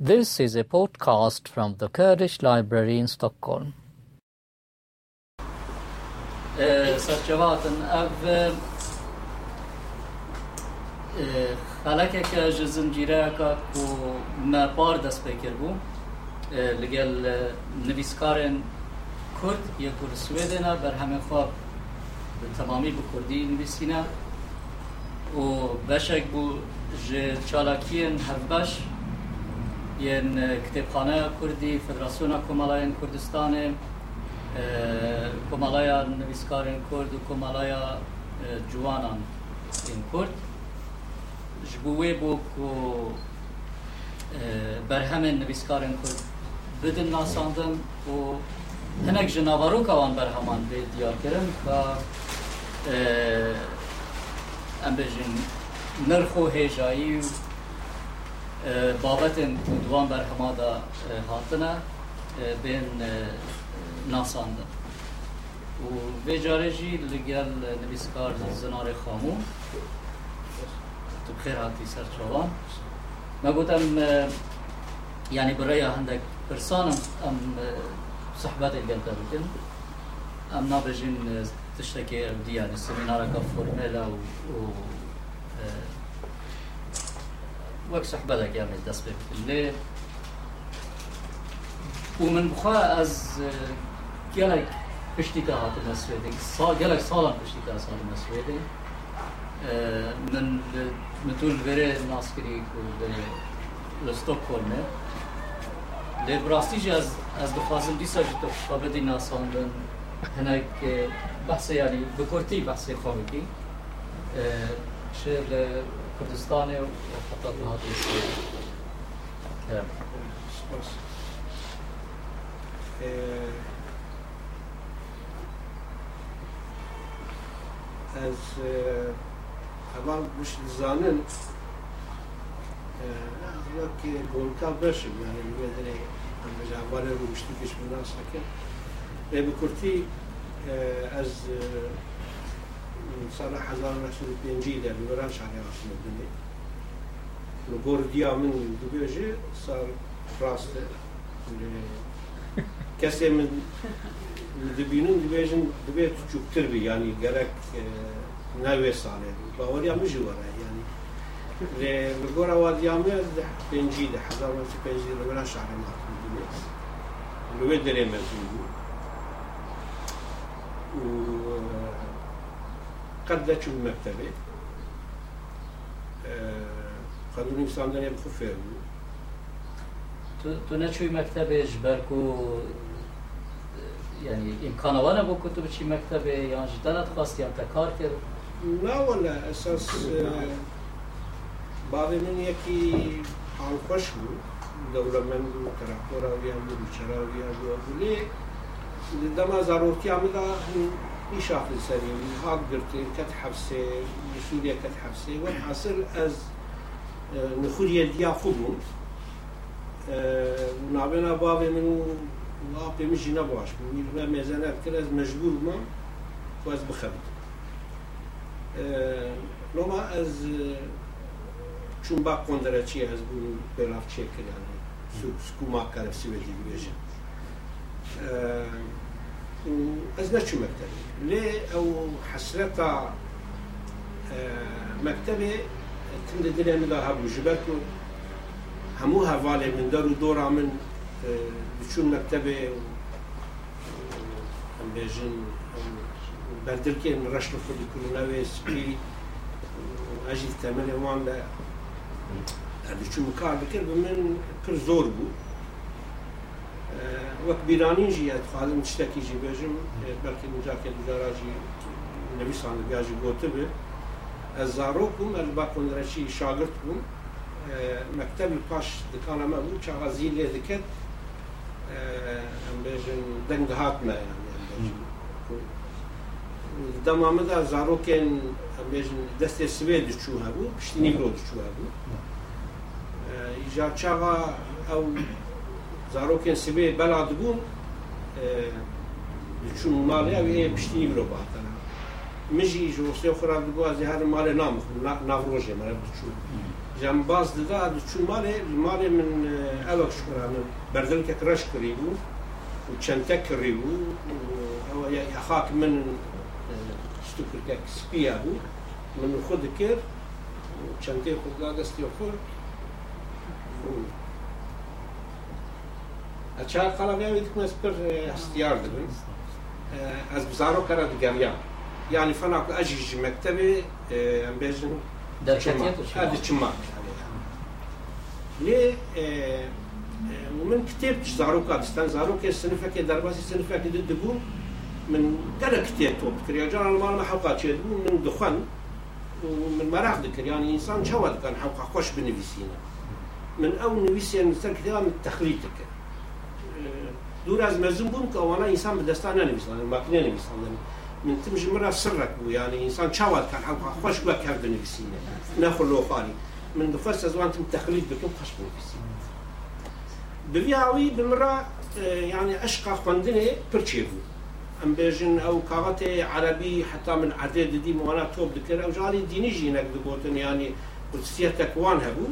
This is a podcast from the Kurdish Library in Stockholm. سرچواتن اف خلکه که جزنجیره که کو ما بار دست بکر بو لگل نویسکارن کرد یا کرد سویدنا بر همه خواب تمامی به کردی نویسینا و بشک بو ج چالاکین هفبش ین کتابخانه کردی فدراسیون کمالای کردستان کمالای نویسکارن کرد و کمالای جوانان این کرد جبوه بو کو برهمن نویسکارن کرد بدن ناساندن و هنک جناوارو کوان برهمان به دیار کرن و ام بجن نرخ و هیجایی و بابت دوان برهما دا هاتنه بین ناساندن و به جارجی لگل نویسکار زنار خامو تو بخیر هاتی سر چوان ما گوتم يعني بريا عندك برسان ام صحبات الجلدة بكن ام نابجين تشتكي دي يعني السمينار كفورميلا و, و وەک سەحبەتێک یامێت دەست پێ لێ و من بخوا ئەس گەلێک پشتی تا هاتمە سوێدێک گەلێک ساڵم پشتی تا ساڵمە سوێدێ من متون verê naskirî ku li Stockholmê lê birastî ez ez dixwazim dîsa ji te xabedî nasandin hinek behsê yanî bi Kırgızistan'ı hatta daha eski. Evet. Ee, ez hemen bu zanın e, ki golka başım yani medre amca var olmuştu ki bundan sakın. Ve bu kurti e, ez e, بکورتی ئەس ساڵە 1950 در بەران شاری ئاسمە بنێ گۆردیا من دوبێژێ ساڵ ڕاستە کەسێ من دبینن دبێژن دەبێت چوبتر بی ینی گەرەک ناوێ ساڵێ باوەریا مژی وەرە ینی لە گۆرە وادیامێ پێنجی لە حزار پێنجی لە بەران شاری ماتبێ لەوێ دەرێ مەزوو بوو قد قبلت المكتبة قانون انسان داریم خوب فهمو تو تو نچوی مکتبش برکو یعنی امکانوانه بکو تو بچی مکتبه یا انجی دلت خواستی هم تکار کرد؟ نه ولی اساس بعد من یکی آنکش بود. دولمند و ترکتور آویم و بیچر آویم و بولی دم از آروکی يشاف السريم هاد قرتي كت حبسي سوريا كت حبسي والحاصل از نخول يديا خبو ونابنا بابي منو لا بيمشي نبواش من ميزانات كده مجبور ما واز بخبط لو ما از چون با کندره چی از بون بلاف چه کرد یعنی سکو ما کرد سویدی بیجه از نشو مكتبي. ليه أو حسرتا مكتبي تند دنيا من ده هبو جبتو همو هوالي من دارو دورا من بچون مكتبه ام بيجن بردركي من خودي كل نويس بي أجي تمني وان بچون مكار بكر بمن كر زور بو. وەک بیرانی ژی خازم شتێکی ژی بێژم بەڵکی مجاکە دوجاراژی نویسان لەگاژی گۆتە بێ ئەس زارۆک بووم ئەل با کۆنرەشی شاگرت بووم مەکتەبی پاش دکانەمە بوو چاغازی لێ دکرد ئەم بێژن دەنگ هاتمە دەمامەدا زارۆکێن ئەم بێژن دەستێ سوێ دچوو هەبوو پشتنی برۆ دچوو هەبوو ئیجا چاغا ئەو zarokên sibê bela dibûn diçûn malê ew ê piştî mirov hatene min jî ji westê xwe re dibû ez ê her malê namixim nav rojê me diçû جنباز ددا چون مالێ مالێ من ئەوە شکران بەردلکێک ڕش کردی بوو و چەندە کڕی بوو ئەوە خاک من ستوکرێک سپیە بوو من خود کرد چەندێ خوددا دەستی خۆر ئەچا قەڵاوی دکمەس پر هەستیار دەبن ئەس بزارۆکەرە دگەریا یعنی فەناکو ئەژیژ مەکتەبێ ئەم بێژن دەچما لێ من کتێب زارۆکە دستان زارۆکێ سنفەکێ دەرباسی سنفەکە دبوو من گەلە کتێب تۆ بکریا جان ماڵمە حەوقا چێت بوو من دخوان من مەراق دکرد ینی ئینسان چاوە دەکەن حەوقا خۆش بنویسینە من ئەو نوویسیان سەر کتێبان تەخلیت دەکرد دوور از مەزم بووم کە ئەوانە ئینسان بەدەستان نەنویسان ماکنێ نویسان من تمژ مرا سرك بوو ینی ئینسان چاوات کە حەوقا خۆش بە کار بنویسینە نەخۆ لۆخانی من دخواست زوانتم تەخلیت بکەم خۆش بنویسین بڤیاوی بمرا يعني عشقا خوندنێ پرچێ بوو ئەم بێژن ئەو کاغەتێ عربی حتا من عادێ ددی موانە تۆپ دکرد ئەو ژاری دینیژی نەک دەبتن ینی قوسیەتەکوان هەبوو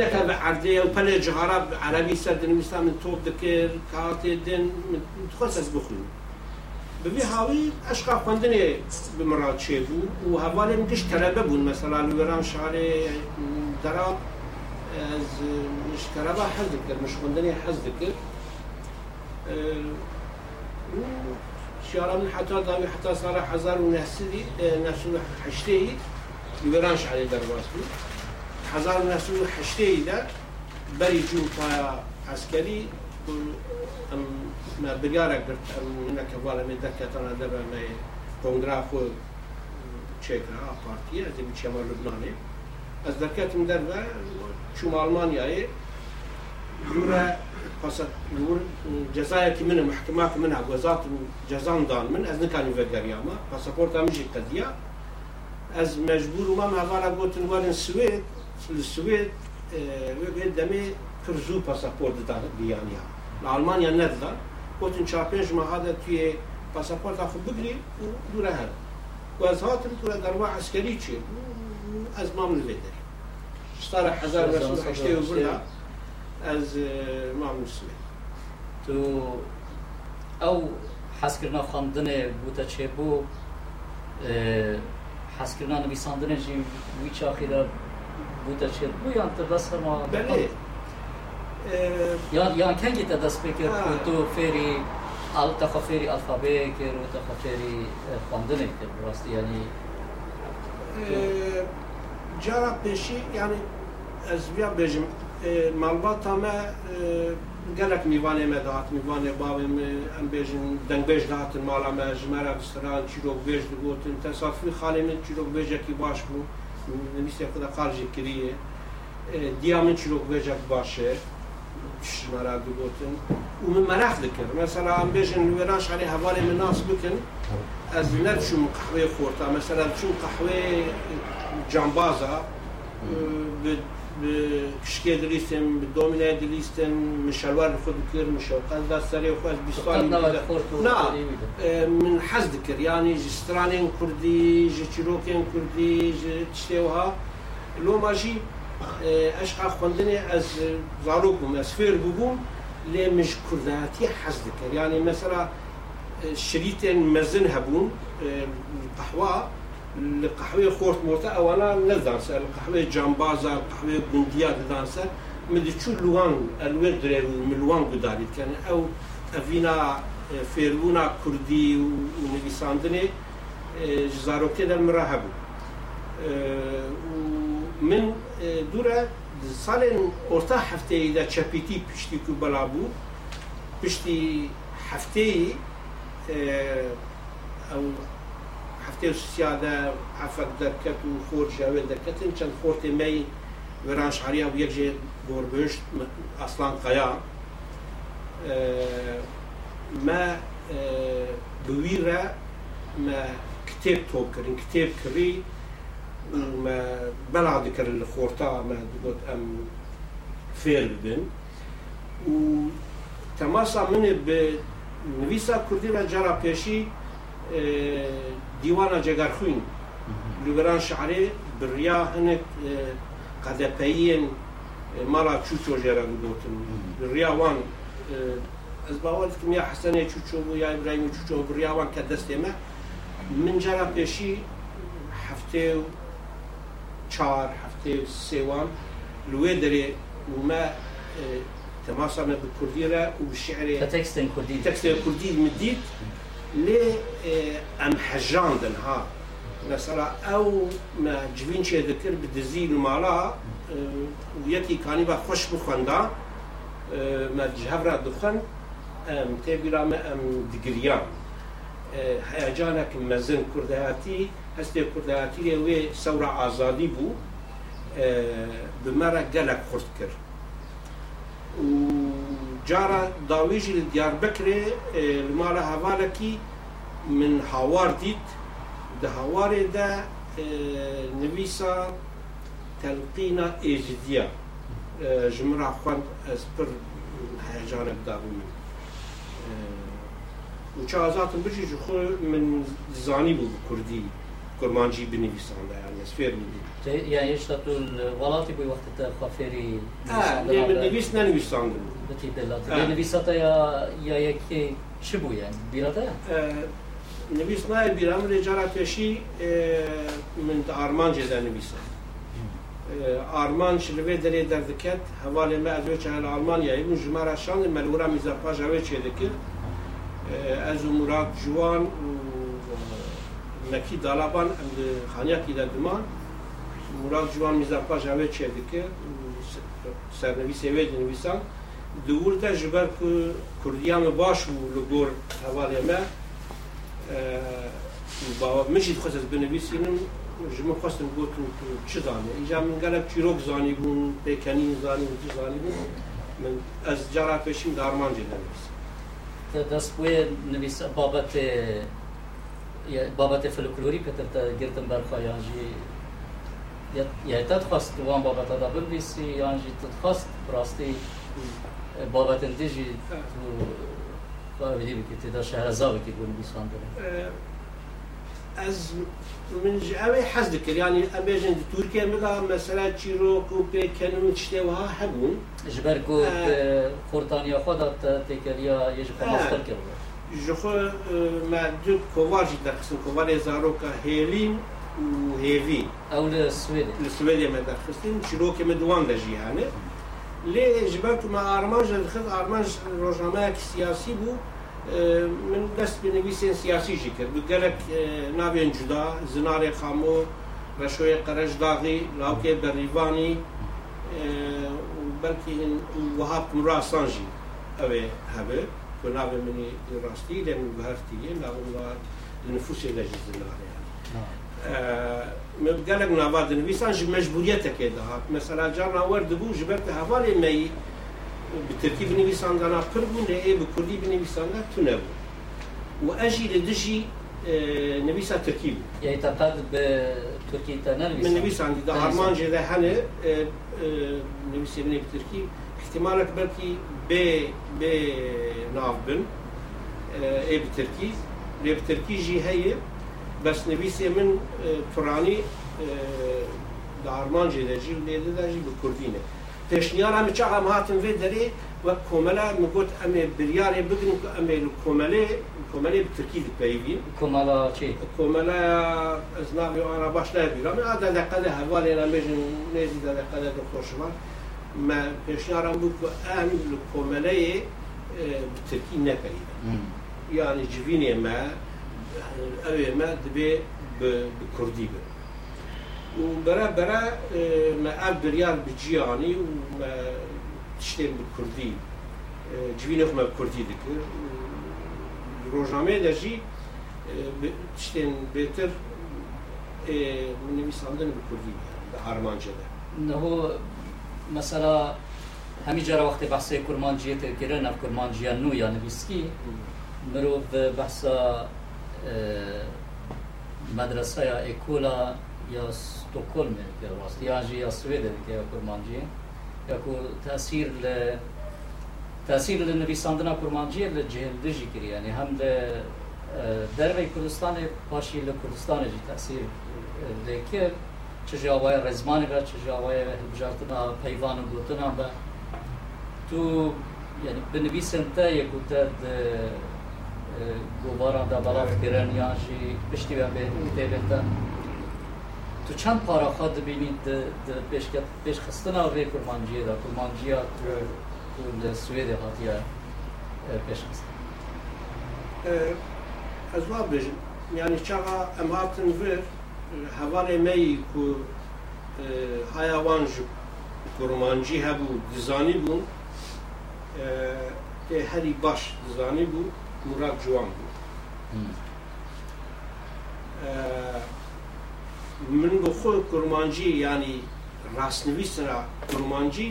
نەکە بە عردێ و پەلێ جغارا عربی سەردەنویستا من تۆپ دکرد کاتێ دێن خۆسەس بخوین ببی هاوی ئەشقا خوندنێ بمڕات چێ بوو و هەوالێ بون مثلا بوون مەسەلا لوێران از مش تەلەبا حەز دکرد مش خوندنێ حەز دکرد شعر من حتا داوی حتا سارە حزار و نەسری نەسوو حشتەی لوێران شارێ دەرواز بوو 1970 دا بەری جوتایا ئەسکەری بگارە گرت نەکەوا لە من دەکەتەنە دەبە لە کۆنگرا خۆ چێکرا پارتی ئەز بچێمە لبنانێ ئەس دەکەتم دەربە چوم ئەڵمانیایە دوورە جزایەکی منە محکماک منە گۆزات و جەزاندان من ئەس نکانی ڤگەریامە پاسەپۆرتا مژی قەدیە ئەس مەجبور ما هەواە گوتن وەرن سوێت السويد وبيت دمي كرزو باسبورت دار بيانيا المانيا نزل قلت ان شابيج ما هذا تي باسبورت اخو بكري ودور هذا وزهات تقول دروا عسكري تشي از ما من بيت صار حزار بس حشتي وبريا از ما من السويد تو او حسكرنا خمدنه بوتا تشيبو حسكرنا نبي ساندنه جي ويتشاخي Budachet, bu jantë dasama. Bene. Jan jan kan gita das speaker kutu feri al taferi alfabe ke ru taferi خواندن که درست یعنی جرا پیشی یعنی از بیا بجم. مالبات همه گلک میوانه مه دهات میوانه باوی ام بیجن دنگ بیج دهاتن مالا مه جمره بستران چیروک بیج دوتن تصافی خالی من چیروک بیجه کی باش بود نویسنده خدا خارج کریه دیامن چیروک بجک باشه شمارا بگوتن و من مرخ دکر مثلا هم بیشن لوران شعری حوالی من ناس بکن از نرچوم قحوه خورتا مثلا چون قحوه به كشكي دليستم بالدومينا دليستم مشوار خود كير مشوقات دا سري وخاز بيستوالي نعم من حز ذكر يعني جسترانين كردي جتشيروكين كردي جتشتيوها لو ماجي اشقا خوندني از زاروكم از فير بوبوم لي مش كرداتي حز ذكر يعني مثلا شريطين مزن هبون قحوه القهوة خورت موتا أولا ندانسا القهوة جامبازا القهوة بنديا دانسا من تشو لوان الوير دريو من لوان قداري كان. أو أفينا فيرونا كردي ونويساندني جزارو كده المراهبو من دورة سالين orta هفته دا چپیتی پشتی کو بلابو پشتی هفته أو هەفتێ سیادا ئەفەت دەکەت و خۆر شاوێ دەکەتن چەند خۆرتێ مەی وێران شعریا و یەکژێ گۆربشت ئەسلان قەیا ما بویرە ما کتێب تۆکردن کتێب کڕی بەلا دەکردن لە خۆرتا گوت ئەم فێر ببن و تەماسا منێ بە نویسا کوردی لە جارا پێشی دیوانە جێگەرخوین لبران شعري بريا هنك قدپيين مالا چوچو جرا گوتن بريا وان از باور دکم یا حسنه چوچو بو یا ابراهیم چوچو بريا وان كدستي ما من جرا بيشي هفته و چهار هفته و سيوان لوي دري وما تماسنا بالكردية وبالشعر كتكست كردي تكست كردي مديت لي أم حجاندن ها. مثلا أو ما جبين شي ذكر بدزي المالا ويكي كاني با خوش بخوندا ما جهبرا دخن أم تبيرا ما أم دقريان هيجانك مزن كردهاتي هستي كردهاتي وي ثورة آزادي بو بمرة قلق خرد كر وجارة داويجي لديار بكري المالا هفالكي من هاوار ديت ده هاوار ده نويسا تلقينا إيجديا جمرة خوان أسبر هيجانك دابو من. وچازاتم بجي جخو من زاني بو بكردي كرمانجي بنويسان ده يعني سفير بودي يعني ايش تقول ولاتي بوي وقت الخافيري آه ليه من نويس ننويسان بتي دلات آه. يعني نويساتا يا يا يكي شبو يعني بيراتا نویس نای بیرام رجارا پیشی من آرمان جدا نویسا آرمان شلوه دلی در دکت حوالی ما از وچه هل آلمانیا ایبون جمارا شان ملورا میزاپا جاوه چه دکر از و مراد جوان و مکی دالابان اند خانیا کی دادمان مولاد جوان می‌ذارم پس چه دکه سر نویس سویج نویسان دوورت جبر کردیم باش و لگور هواهی ما با میشید خود از بنویسیم جم خواستم گوتو چی زنی؟ اینجا من گلاب چی روک زنی بودم، پکنی زنی چی زنی بودم. من از جرایفشیم دارم انجام می‌دهم. دست پیه نویس بابت یا بابت فلکلوری کتر تا گرتن برخوا یانجی یا تدخواست وان بابت دا بنویسی یانجی تدخواست براستی بابت اندیجی تو قابلی بکی تدا شهرزا بکی بنویسان داره از من جاوي حز ذكر يعني أبيجن تركيا ملا مثلا تشيروك وبيكنون تشتوها حبون جبر کو آه. خورتانیا خدا تکلیا یه جفا آه. مستر کرده جخو ما دو كوواجي دقسم كوالي زاروكا هيلين وهيفي اول سويد السويديا ما دخلتين شروك مدوان لجي يعني ليه جبرت مع أرمانج الخذ أرمانج روجنامه سياسي بو من دست بنویسین سیاسی جی کرد بگلک نابین جدا زنار خامو رشوی قرش داغی لاوکه بریوانی و بلکی وهاب مراسان جی اوه هبه که نابه منی راستی لمن بهرتیه نابه لنفوس لجی زنار يعني من قالك نافاد نويسان جب مجبوريتك كده مثلا جارنا ورد بو جبرت هفالي مي بتركيب نويسان دانا قربون لأي بكردي بنويسان لا تنبو وأجي لدجي آه، نويسا تركيب يعني تقاد بتركيا تنال من نويسان دا هرمان جدا هنه آه، آه، نويسي بني بتركيب احتمالك بلكي ب ب بن آه، اي بتركي لي بتركي جي هي بس نويسي من آه، تراني آه، دا هرمان جدا جي وليده دا جي بكردينه پێشنیارە چاغ ئەم هاتن وێ دەرێ وەک کۆمەلا مگوت ئەمێ بریارێ بگن و ئەمێ کۆمەلێ کۆمەلێ ترکی دپەیبین كمالا شيء کۆمەلا ئەز ناوی ئانا باش نبیرم ئادا دەقەدە هەوالێ نەبێژن me peşnaran bu ku em li komeleyê bi tirkî neperîne yani civînê me evê me dibe bi kurdî bin û bere bere me ev biryar bi ciyanî û me tiştên bi kurdî civînê xwe me bi kurdî dikir rojnameyê de jî tiştên bêtir e, nivîsandin bi kurdî di armancê de مثلا همینجا وقت بحث کرمانجیه تکره نف کرمانجیه نو یا نویسکی مرو به بحث مدرسه یا اکولا یا ستوکلم یعنی که راست یا جی یا سوید یعنی که کرمانجیه یا کو تاثیر ل تاثیر ل نویسندنا کرمانجیه ل جهلدجی کری یعنی هم ل درب کردستان پاشی ل کردستان جی تاثیر لکر چجی آوای رزمانی و چجی آوای بجارتنا پیوان و گوتنا با تو یعنی بنویسن تا یکو تا گوباران دا بلاف کرن یا جی پشتی و به تا تو چند پارا خود ببینید پیش پیش خستنا و کرمانجی دا کرمانجی ها تو سوید هاتیه پیش خستنا از واب بجم يعني چاقا ام هاتن هەوارێ مەی کو هایاوان گوڕمانجی هەبوو دزانی بوون تێ هەری باش دزانی بوو مراد جوان بوو. من بۆ خۆی گوڕمانجی ینی ڕاستنویسرا گوڕمانجی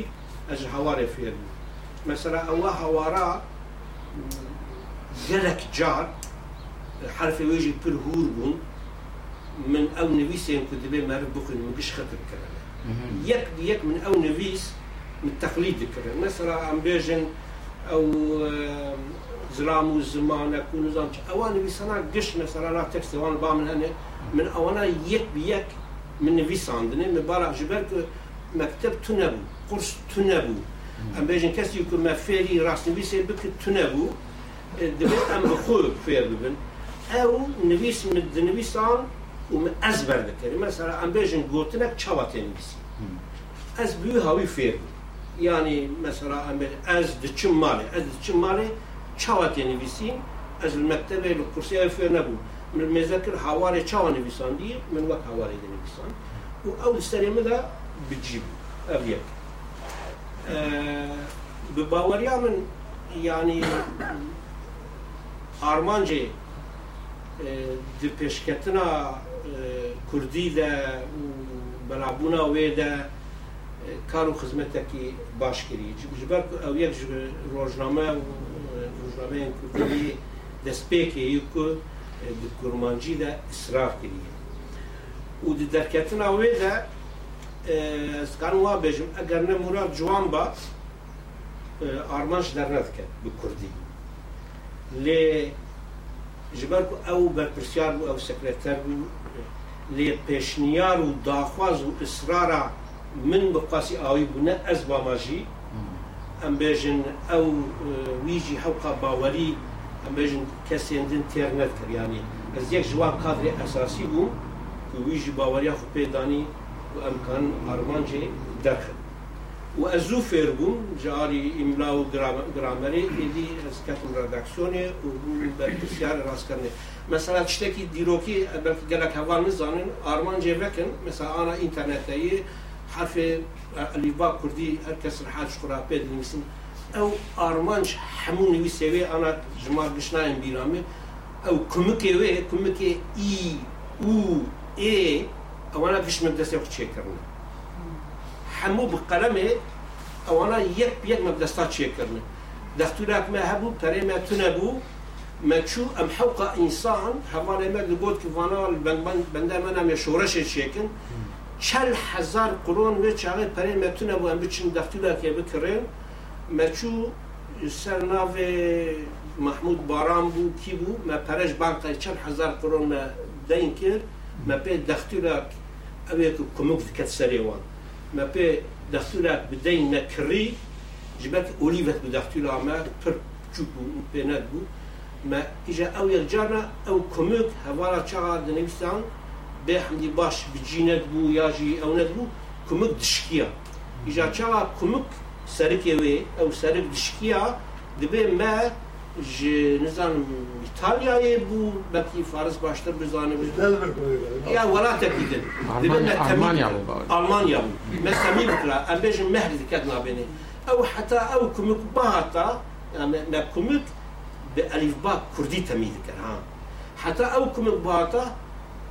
ئەج هەوارێ فێر بوو. مەسەرە ئەوە هەوارە گەلک جار حرفی وێژی پر هور بوون. من أو نویسین که دبی مرد بخون من قش خطر کرده یک یک من أو نویس من تقلید کرده مثلا ام بیجن أو زلام و زمان اكو نظام اوان نویسانا قش مثلا لا تكست وان با من هنا. من اوانا يك بيك من نویس عندنا. من بارع جبرك مكتب تنبو قرص تنبو. ام بيجن كسي يكون ما فيري راس نویس بك تنبو. دبي أم بخو فير ببن. أو نویس من دنویسان u me ezber dikeri. Mesela em bêjin gotinek çawa tê nivîsî. Ez bi wî hawî fêr bûm. Yani mesela em bêjin ez diçim malê, ez diçim malê çawa tê nivîsî. Ez li mektebê li kursiyayê fêr nebûm. Min mêzekir hawarê çawa nivîsandiye, min wek hawarê de nivîsan. û ew li serê min de bicî bû. Ev yek. Ee, bi yani Armancê e, di pêşketina کوردی ده بەرابوونا وێ ده کار و خزمەتێکی باشگیری جبەر ئەو یەک ڕۆژنامە ڕۆژنامەیان کوردی دەستپێکی کو کورمانجی ده ئسراف کری. و دەرکەتنا وێ ده سکان وا بێژم ئەگەر نە مراد جوان بە ئارمانش دەرنەکە بە کوردی لێ ژبەر ئەو بەرپرسیار بوو او سەکرێتەر بوو لێ پێشنیار و داخواز و ئسرارە من بەقاسی ئاوی بوونە ئەس باماژی. ئەم بێژن ئەو ویژی هەوقا باوەری ئەم بێژن کەسێندن تێرنەت کردیانی ئەس یەک جواب کادرێ ئەساسی بوو و ویژی باوەریا خو پێدانی و ئەمکان ئارمانجێ دەکرد. و ئەزوو فێر بووم جاری ئیملا و گرامەری ئێدی ئەسکەتم ڕداکسۆنێ و بەسیار ڕاستکردێ مثلا شتێکی دیرۆکی گەلک هەوان نزانن ئارمانجێ بکەن مثلا ئانا ئینتەرنێتەیە حرفێ ئەلیبا کوردی هەر کەس حاج خوراپێ دنووسن ئەو ئارمانج هەموو نوویسێوێ ئانا ژمار گشتناین بیرامێ ئەو کومکێ او کومکێ ئی و ئێ ئەوانە گشتمە دەستێ قچێکردن هەموو بقەلەمێ ئەوانە یەک یەک مەبدەستا چێکردن دەستوراکمە هەبوو پەرێمە تونە بوو تشو ام حوقة انسان حوالا ما لقوت كفانا بندر منا مشورش شكن چل هزار قرون و چاقه پره متونه بو ام بچین دفتولا که بکرین مچو سر ناو محمود باران بو کی بو؟ ما پرش بانقه چل هزار قرون ما دین کر. ما پی دفتولا اوه که کمک دکت سری وان. ما پی دفتولا بدین نکری جبت اولیوت بدفتولا ما پر چوب بو پینت بو. ما ایجا او یک جارنا او کمک هوالا چاقه دنویستان به حمدی باش بجینت بو یا جی او ندبو کمک دشکیا ایجا چاوا کمک سرک وی او سرک دشکیا دبه ما ج نزان ایتالیا بو بکی فارس باشتر بزانه یا ولاته دیدن المانیا بو المانیا بو مثلا می بکلا ام بجم مهر دکت نابینه او حتی او کمک باتا ما کمک به ألف با کردی تمید کن ها. حتی أو کمک باتا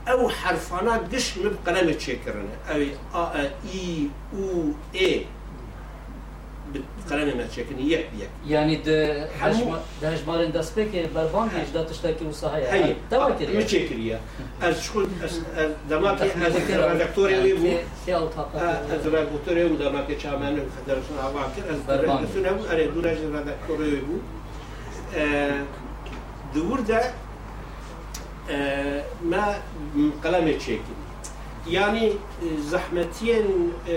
أو حرفانا قش مب قلم تشكرنا أو اي أو اي بقلم ما تشكرني يك يك. يعني ده حمو- ده هجمارين دسبك بربانجيش ده تشتكي وصحيح هي توكل متشكرية از شغل از دماغي از دكتوري أو طاقه از دكتوري ودماغي شامل خدرسون عواكر از بربان. ابو اري دوراج دكتوري ويبو Ee, burada e, ma kalame çekin. Yani e, zahmetiyen e,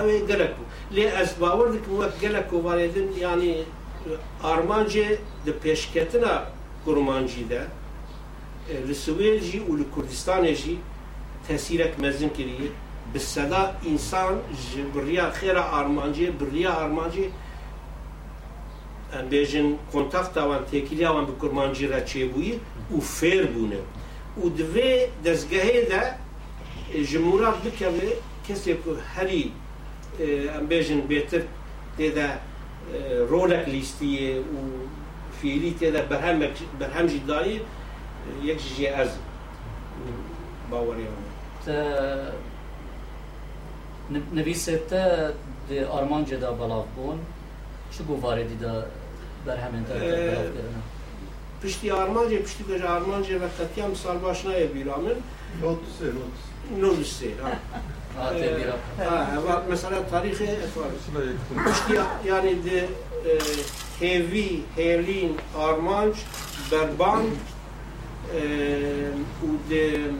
ev gelek bu. Le ez bavardık bu gelek var edin yani Armancı de peşketina kurmancı da li Suveyci u li Kurdistanê jî tesîrek mezin kiriye. Bi seda insan ji birya xêra armanciyê, birya armanciyê ئەمبێژن کۆنتافتاوان تێکیلیاوان بە کورمانجیرا چێبووی و فێر بوونە و دوێ دەستگەهێدا ژمورات بکەوێ هری ام ئەمبێژن بێتر تێدا ڕۆلەک لیستیه و یک جی از باوری یەکژێ نویسه تا نویسێتە آرمان جدا بوون بون چه واردی ده برای همین پشتی آرمانجه پشتی کجا آرمانجه وقتی هم سال باش نایه بیرامن نوز سه و مثلا تاریخ پشتی یعنی ده هیوی هیلین آرمانج بربان و ده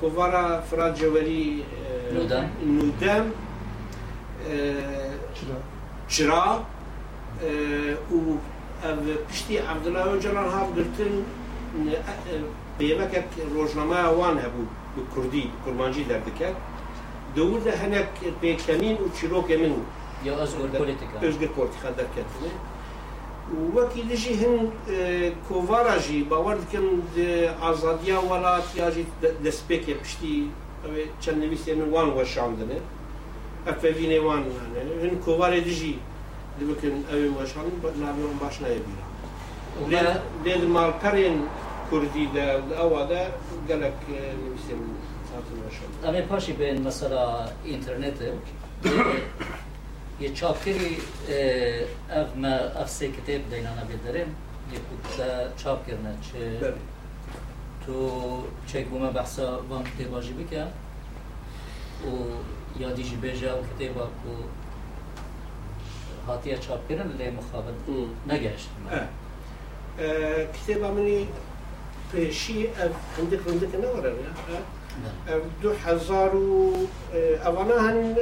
کووارا فراجوری نودم. نودم چرا؟ او پشتی عبدالله و هاو گرتن به یمک اک روشنامه اوان هبو به کردی در کرمانجی درده کرد دور ده هنک به کمین و چیروک امن یا ازگر پولیتیکا؟ ازگر پولیتیکا در کردنه و وکی دیجی هن کووارا جی باورد کن ده ازادیا والات یا جی ده سپیک پشتی اوه چند نویسی وشاندنه. افوینه اوان هنه هن دیجی destpêkê piştî ew ê çend nivîsê min wan weşandine. Ev pevînê wan yani. Hin kovarê de jî dibikin ew ê weşandin navê wan baş naye bîra. Lê lê di malperên Kurdî de li ewa de gelek e, nivîsê min hatin weşandin. امی پاشی بین مثلا اینترنت یه چاپ کری اف ما اف سه کتاب دینانا بیداریم یه کتا چاپ کرنه چه Belê. تو چه بومه بحثا وان کتابا جی بکه و یادی جی بیجا و کتابا کو هاتیه چاپ کرن لی مخابن. نگشت. هندک هندک نه؟ وره ya. ev دو هزار و اوانا هن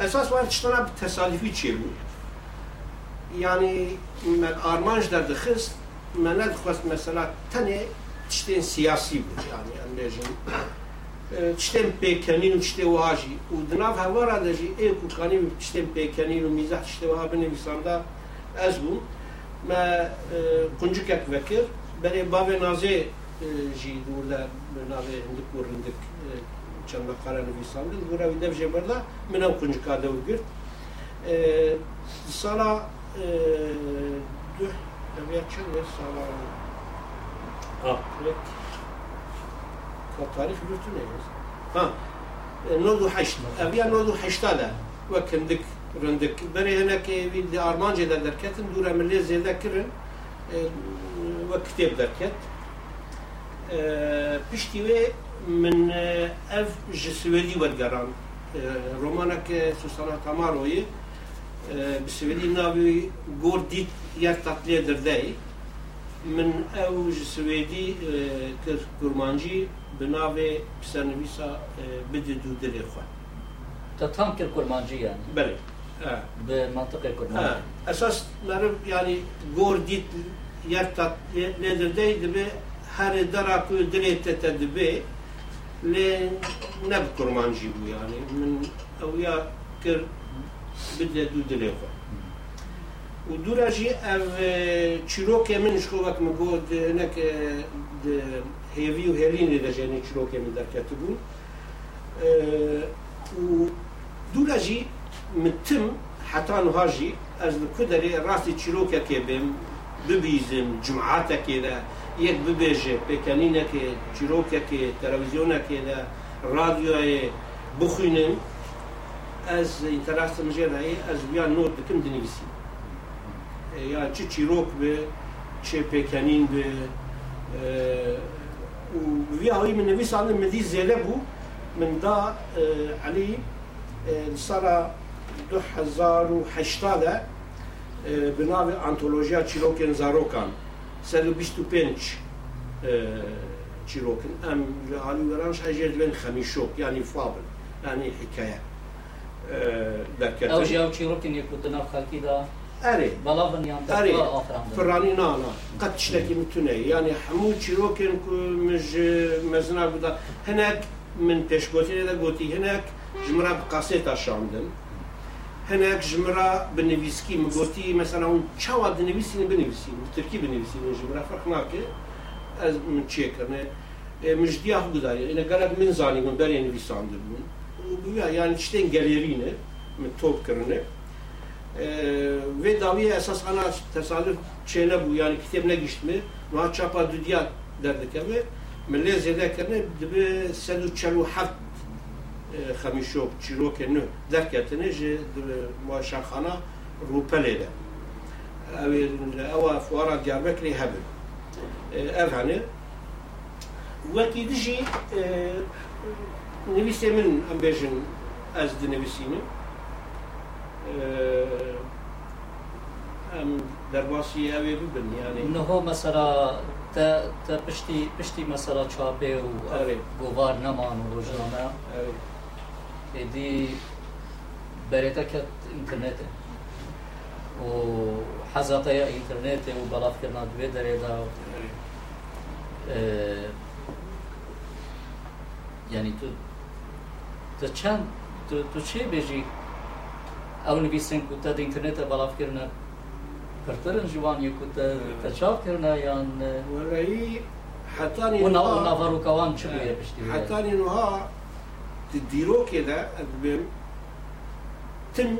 أساس وان تشتنا چی بود؟ yani من آرمانج در دخست من ندخواست مثلا تنه تشتین سیاسی بود yani ام تشتین پیکنین و تشتی واجی و دناف هوا را دجی ای کو کانی تشتین پیکنین و میزح تشتی وها بنویسان دا از بوم ما قنجکک وکر برای باب نازه جی دور دا نازه هندک و هندک چند مقاله نویسان دا دور اوی دف جبرلا من او قنجکا دو گرد سالا دو اویا چند سالا آه تاريخ بيرتوني ها. نودو حشت. أبيا نودو حشتا ده وكندك رندك. بري هناك في ارمانجي ده دركتن دورا ملي زيدا كرن. وكتاب دركت. بشتي من أف جسويدي ودقران رومانك سوسانا تاماروي. بسويدي ناوي جور ديت يرتقل درداي. من أو سويدي كرمانجي به ناو پسرنویسا بده دو دل خواه تا تام کر کرمانجی یعنی؟ بله. به منطقه کرمانجی. اساس مرم یعنی گور دیت یرتا لیدرده دبی هر درا دلی دلیت تدبه لی نب کرمانجی بو یعنی. من او یا کر بده دو دل خواه و دورا جی او چيروكي منش خوك مقود هناك هیوی و هیلین دا جانی چیروک من در کتبون و دورا جي متم حتى نهاجي از كدري راسي چیروک که بم ببیزم جمعات كده یک ببیجه بکنینه که چیروک که تلویزیونه که ده رادیو بخوینم از اینترست مجرد از بیان نوت بکم دنویسیم ya çi çîrok be çi pêkenîn be وفي هاي من النبي صلى الله عليه وسلم من دا آه، علي صار دو حزار وحشتا دا انتولوجيا تشيروكين زاروكان سالو بيستو بينش تشيروكين ام لعلي ورانش عجل بين خميشوك يعني فابل يعني حكاية أو جاو تشيروكين يكو تناف خالكي خەڵکیدا ئەرێ بەڵاوەنیان ئەرێ ئافران پڕانی نانا قەت شتێکی متونە ینی هەموو چیرۆکێن کو مژ مەزنا بوودا هەنێک من پێشگوتی لێدا گوتی هەنێک ژمرا قاسێتا شاندن هەنێک ژمرا بنویسکی مگوتی مەسەلا اون چاوا دنویسین بنویسین ترکی بنویسین ژمرا فەرق ناکێ ئەس من چێکردنێ مژدیا بداری اینە گەرەک من زانی بوون بەرێ نویساندن بوون بووە یان شتێن گەلێرینە من تۆپکردنێ وێ داویە ئەساس ئەنا تەسالف چێ نەبوو ینی کتێب نەگیشتمێ وها چاپا دودیا دەردەکەوێ من لێ زێدەکردنێ دەبێ سەد و چەل و حەفت خەمیشۆک چیرۆکە نو دەرکەتنێ ژێ شارخانە ڕووپە لێدە ئەوێ ئەوە فوارە دیاربەکری هەبن ئەف هەنێ وەکی دژی نویسێ من ئەم بێژن ئەس دنویسینم ئەم دەرباسی ئەوێ ببن یانێ نهۆ مەسەرا تە پشتی پشتی مەسەرا چاپێ و گۆوار نەمان و ڕۆژنامە. ئێدی بەرێتەکەت ئینترنێتە و حەزاتەیە ئینترنێتێ و بەڵافکردنا دوێ دەرێدا. ینی تو تو چەند تو چێ بێژی؟ ئەو نویسن کوتە ئینترنێتە بەڵافکردە پرترن جوان یکوتە تەچاوکردە یان وەرایی حتانی ناڤڕووکەوان چ بێ پشتی حتانی نوها دیرۆکێدا بێم تم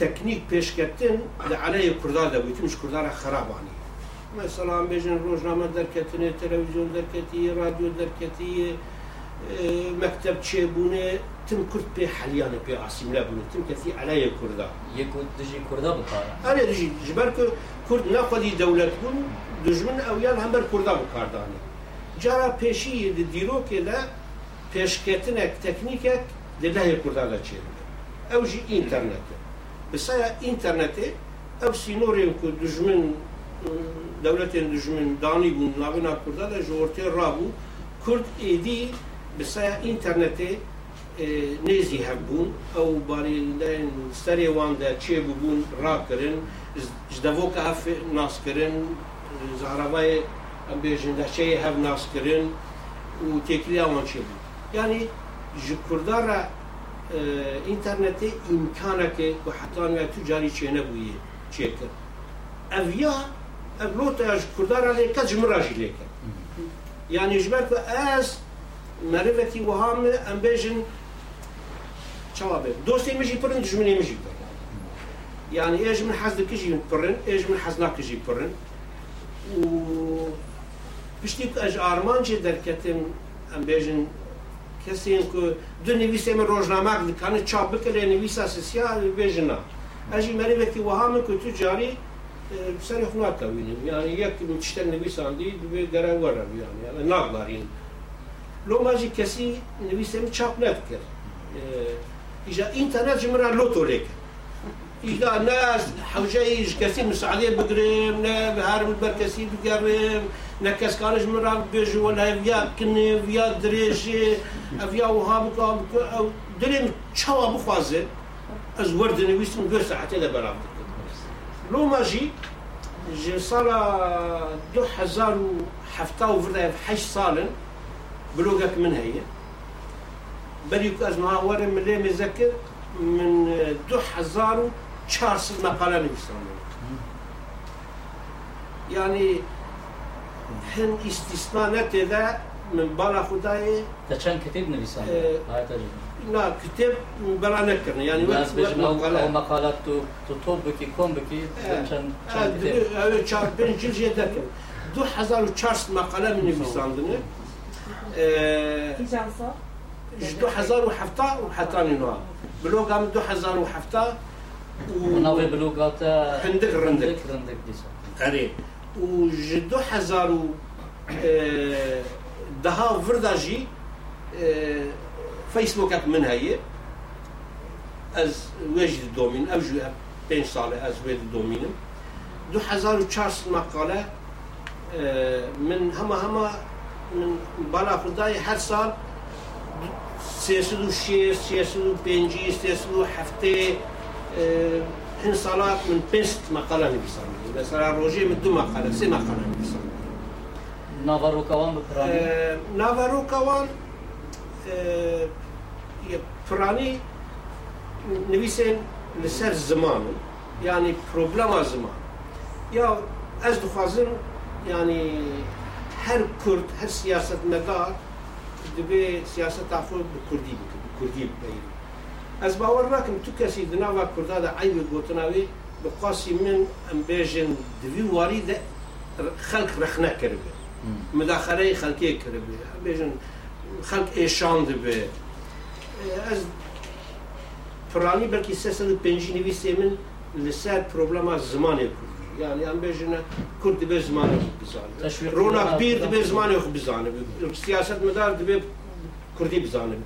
تەکنیک پێشکەتن لە علەیە کوردار دەبووی تمش کوردارە خراپانی مەسەڵام بێژن ڕۆژنامە دەرکەتنێ تەلەڤیزیۆن دەرکەتی رادیۆ دەرکەتی مەکتب چێبوونێ تم کورد پێ حەلیانە پێ ئاسیم لەبوون تم کەسی علەیە کووردا یەکوت دژی کووردا بکارە ئەێ دژی ژبەر کورد نەخۆدی دەولەت بوون دژمن ئەویان هەمبەر کووردا بکاردانی جارا پێشی دیرۆکێدا پێشکەتنێک تەکنیکێک لەلایە کووردا دەچێت ئەو ژی ئینتەرنێتە بسایە ئینتەرنێتێ ئەو سینۆرێن کو دژمن دەولەتێن دژمن دانی بوون ناوێنا کووردا لە ژۆرتێ ڕابوو کورد ئیدی بسایە ئینتەرنێتێ نێزی هەبوون ئەو باری سەرێواندا چێ ببوون ڕاکردن دەڤۆکە هەف ناسکردن زارەوای ئەم بێژن دەچەیە هەب ناسکردن و تێکریاوان چێ بوو ینی ji Kurdarra internetê imkaneke ku hetaniya tu carî çênebûyê çêkir. Ev ya ev lota ji Kurdara lê kes ji min ra jî lêke. Yani ji ber ku ez معرفتي وهام امبيجن چوابه دوستی مجي پرن دشمنی مجي پرن یعنی ايش من حزد کجی پرن ايش من حزنك يجي پرن و بشتيك اج ارمان جي دركتم کسی این که دو نویسه من روزنامه دکانه چاپ بکره نویسه سسیا بیجنا اجی مری وقتی وهامه که تو جاری سر خنات کوینیم یعنی یک مشتن نویسان دی دوی گره ورم یعنی ناگ ماژی کەسی نویسێم چاپ نەکرد ئیجا ئینتەرنێت ژمرا لۆتۆ لێکە إذا ناس حوجيج كثير مساعدة بقريم نا بهارم البركسي بقريم نكس كانش مرا بيجو ولا فيا كني فيا دريجي فيا وهاب أو دريم شوا بخوازه از ورد نويسم دو ساعتين لبرام لو ماجي جي صار دو حزار وحفتا وفردا في حش صالن بلوغك من هي بريك از معاورة من ليه مذكر من دو حزار چهارصد مقاله نویسانم یعنی هن استثناء نتیده من بالا خدای تا چند کتاب نویسان نا کتاب بلا نکرن یعنی وقت مقاله او مقالات تو تو تو بکی کم بکی چند چند کتاب اوه چهار پنج جلد جه دکن دو هزار و چهارصد مقاله من نویساندنه دو هزار و هفته و حتانی نوع بلوغ هم دو هزار و وناوي بلوغات هندك رندك. رندك ديسا أري. وجدو حزارو دها فردا جي فيسبوك من هي أز وجد الدومين أو جو بين صالة أز وجد الدومين. دو حزار وشارس مقالة من هما هما من بالا خدای هر سال سێسد و شێ سێسد و پێنجی سێسد و هەفتێ هەن ساڵات من پێست مەقالە نویسان لەسەر ڕۆژێ من دوو مەقالە سێ مەقالە نویسان ناڤەڕۆکەوان بپرانی ناڤەڕۆکەوان پرانی نویسێن لەسەر زمانن ینی پرۆبلەما زمان. یا ئەس دخوازم ینی هر کرد هر سیاست نگار دبی سیاست عفو کردی بکن کردی بکنی از باور راکم تو کسی دنوا کرده دا عیب گوتناوی بقاسی من ام بیجن دوی واری ده خلق رخنه کرده مداخله خلقی کرده. بیجن خلق ایشان به از پرانی بلکی سه سد پنجی نویسی من لسر پروبلما زمان کرد. يعني هم بيجنا كنت بزمان بزاني رونا كبير دبي زمان يخ بزاني سياسة مدار دبي كردي بزاني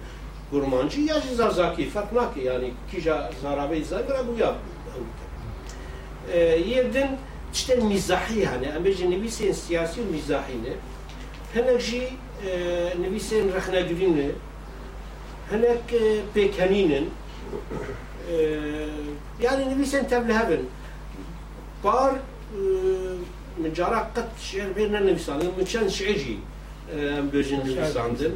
گرمانجی یا زازاکی فرق نکی yani kija zarabe zagra bu ya ee, yerden işte mizahi hani ambeji nevisen siyasi mizahi ne henekji e, nevisen rahnagürin ne henek e, pekaninin e, yani nevisen teblehavin بار من جارا قد شعر بيننا نفسان من شان شعجي بيجن نفساندن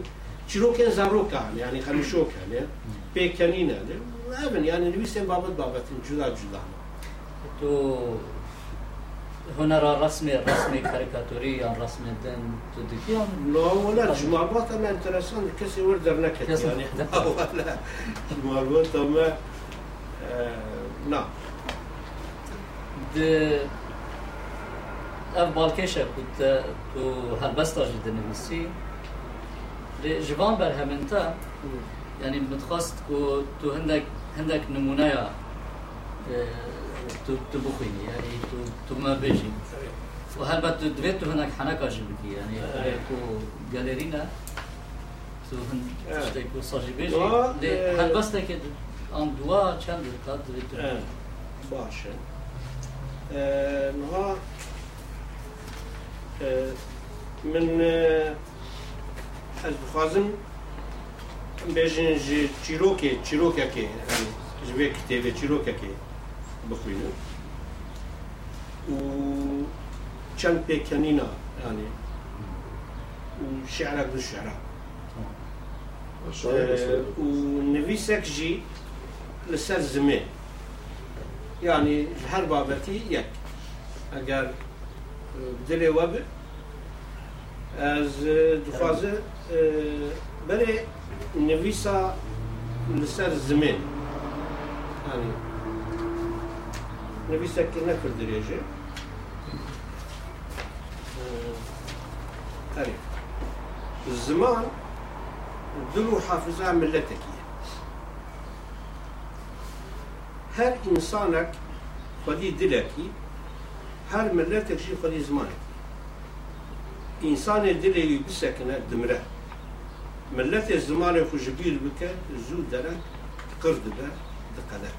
شروع كان زاروكا يعني خلي شو كان يعني بيكانين يعني ابن يعني نفسين بابت بابت جدا جدا تو هنر رسمي رسمي كاريكاتوري عن رسم الدين تدكيهم لا ولا جماربات ما انترسان كسي وردر نكت يعني ولا جماربات ما نعم اف بالکشه کت تو هلبستا جد نویسی جوان بر همنتا يعني متخصص كو تو هندك هندك نمونه تو تبخيني يعني تو تو ما بيجي وهل بت دويت هناك حنكه جبتي يعني تو جاليرينا تو هن تشتكو صاجي بيجي هل بس كده آن دوا چند قد باشه. نها من از بخوازم بێژن چیرۆکێ چیرۆکەکێ ژێ کتێبێ چیرۆکەکێ بخوێنن و چەند پێکەنینە ینی شعرە دو شعرە و نویسێک ژی يعني هر بابتي يك اگر دلي وب از دخوازه بله نویسا لسر زمین. يعني نویسا که نکر دریجه أري الزمان دلو حافظة ملتك هر إنسانك خدي دلكي هر ملتك شي خدي زمانك؟ إنسان دلي بسكنه دمرة. ملت الزمان خجبيل بك زو درك قرد به دقدر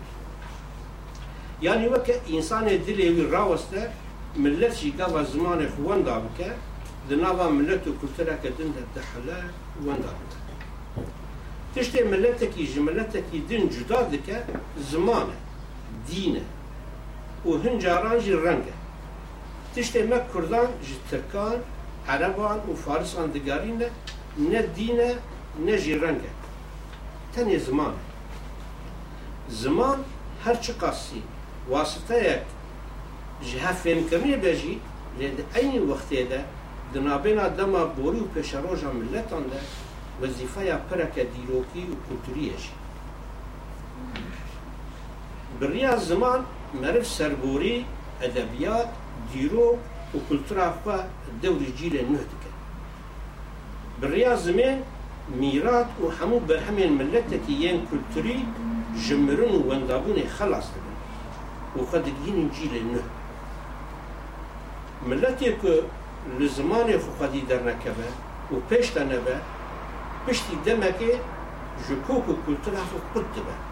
يعني وك إنسان دلي راوسته ملت شي قبل زمان خواندا بك دنابا ملت كلترا كدن دحلا واندا بك. تشتي ملتك يجي ملتك دين جدا دك زمانه. دینه. و هن جاران جی رنگه تشتی ما کردان جی ترکان عربان و فارسان دگارینه نه دینه نه جی رنگه تنی زمان زمان هر چه قاسی واسطه یک. جهه فهم کمی بجی لید این وقتی ده دنابینا دما بوری و پیشروژا ملتان ده وظیفه یا پرک دیروکی و کلتوریه جی. بریا زمان مرف سربوری ادبیات دیرو و کلتورا خوا دوری جیل نه دکن بریا زمان میرات و همو برهمین ملتکی ین کلتوری جمرن و وندابون خلاص دکن و خود دگین جیل نه ملتی که لزمان خو خودی در نکبه و پیشت نبه پشتی دمکه جکوک و کلتورا خو قد دبه.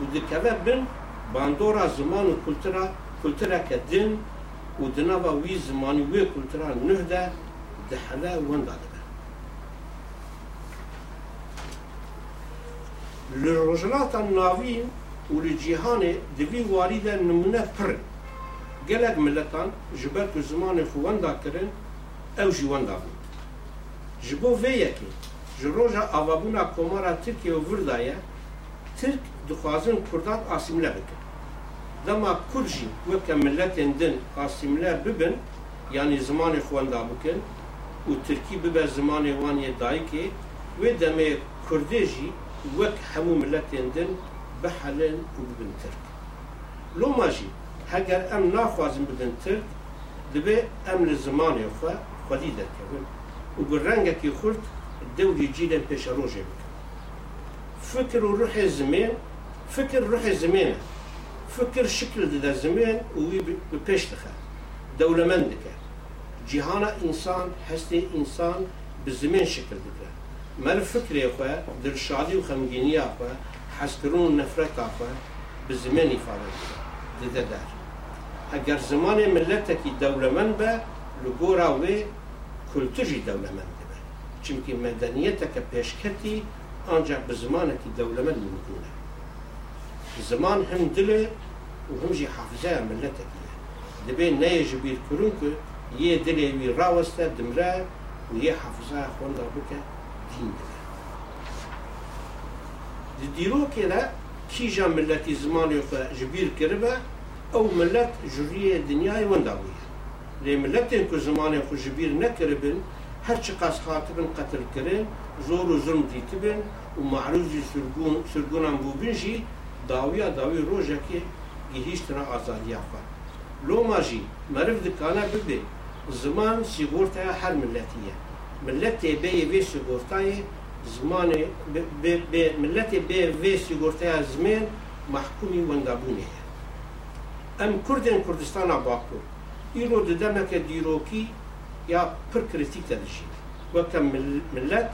و دکوه بن باندورا زمان و کلترا کلترا که دن و دنابا وی زمانی وی کلترا نه ده دحلا ون داده لرجلات الناوی و لجیهان دوی وارید نمونة پر. گلک ملتان جبر که زمان خوان دا أو جوان دا جبو وی یکی جروجا آوابونا کمارا ترکیه و وردایه ترک دخوازن کردات آسیمله بکن دما کرجی وکه ملتین دن آسیمله ببن yani زمان خواندا بکن و ترکی ببه زمان وانی دایکی و دمه کردیجی وک همو ملتین دن بحلن و ببن ترک. لو ماجی هەگەر ئەم ببن ترک دەبێ ئەم لە خۆ خودی دەکەون و بە ڕەنگێکی خورد دەوری جیلێن پێشە ڕۆژێ بکەن فکر و ڕحێ زمێن فكر روح الزمانه فكر شكل دا الزمان وي بيش دخل دولة مندكة جهانا إنسان هستي إنسان بالزمان شكل دكا ما الفكر يقوى در شادي وخمجيني يقوى حسكرون النفرة يقوى بالزمان يفعل دكا دا دار. اگر زمان ملتك دولة من با لقورا وي كلتجي دولة من با چونك مدنيتك بيشكتي انجا بزمانك دولة من مدونك زمان هم دلي وهم جي حافظة ملتك يعني. دبين نيج بير كرونك يه دلي وي راوستا دمرا ويه حافظة خون دربك دين دلي دي ديروكي لا كي جا ملتي زمان يوفا جبير كربا أو ملت جرية دنياي وندعوية لي ملتين كو زمان يوفا جبير نكربن هر چه قاس خاطبن قتل کرن زور و ظلم دیتبن و معروضی سرگون سرگونم بو بینجی داویا داوی روژکی گهیشتنا آزادیا خوا لوما جی مرف دکانا ببه زمان سیگورتا هر ملتیه. ملت به وی سیگورتای زمان به ملت به وی سیگورتای زمان محکومی ونگابونه ام کردن کردستان باکو ایرو ددمه که دیروکی یا پر کریتیک تدشید. وکم ملت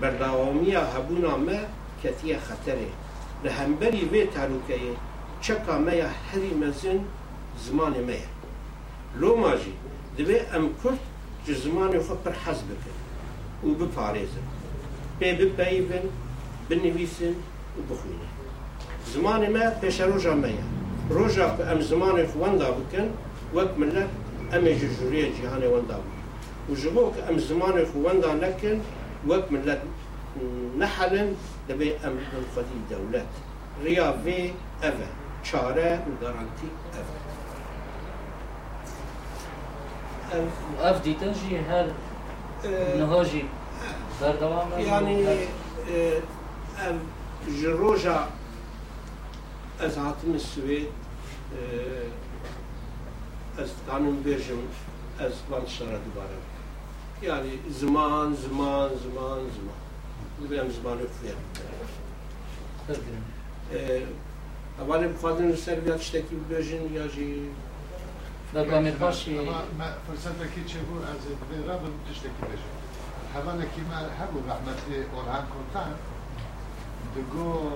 برداوامی هبونا ما کتیه خطره. به همبری وی تاروکه چکا میا هری مزین زمان میا لو ماجی دوی ام کرد چه زمان خو پر حز بکن و بپاریزن پی ببیون بنویسن و بخونه زمان ما پیش روژا میا روژا که ام زمان خو وندا بکن وک ملت ام جوری جهان وندا بکن و جبو که ام زمان خو وندا نکن وک ملت نحلن دبى أمريكا الفضيل دولة رياضة أفا شارة وغارانتي أفا أف دي تنجي هل نهاجي بردوام يعني أف جروجا أز عاطم السويد أز قانون بيرجم أز بانشارة دبارة يعني زمان زمان زمان زمان. بگم زبان اول می‌خواد سر شتکی بیاجین یا جی دکامت باشی فرصت که چه بود؟ از برا بود تشتکی بیاجین حوالا که من هبو رحمت اورهان کنتن دگو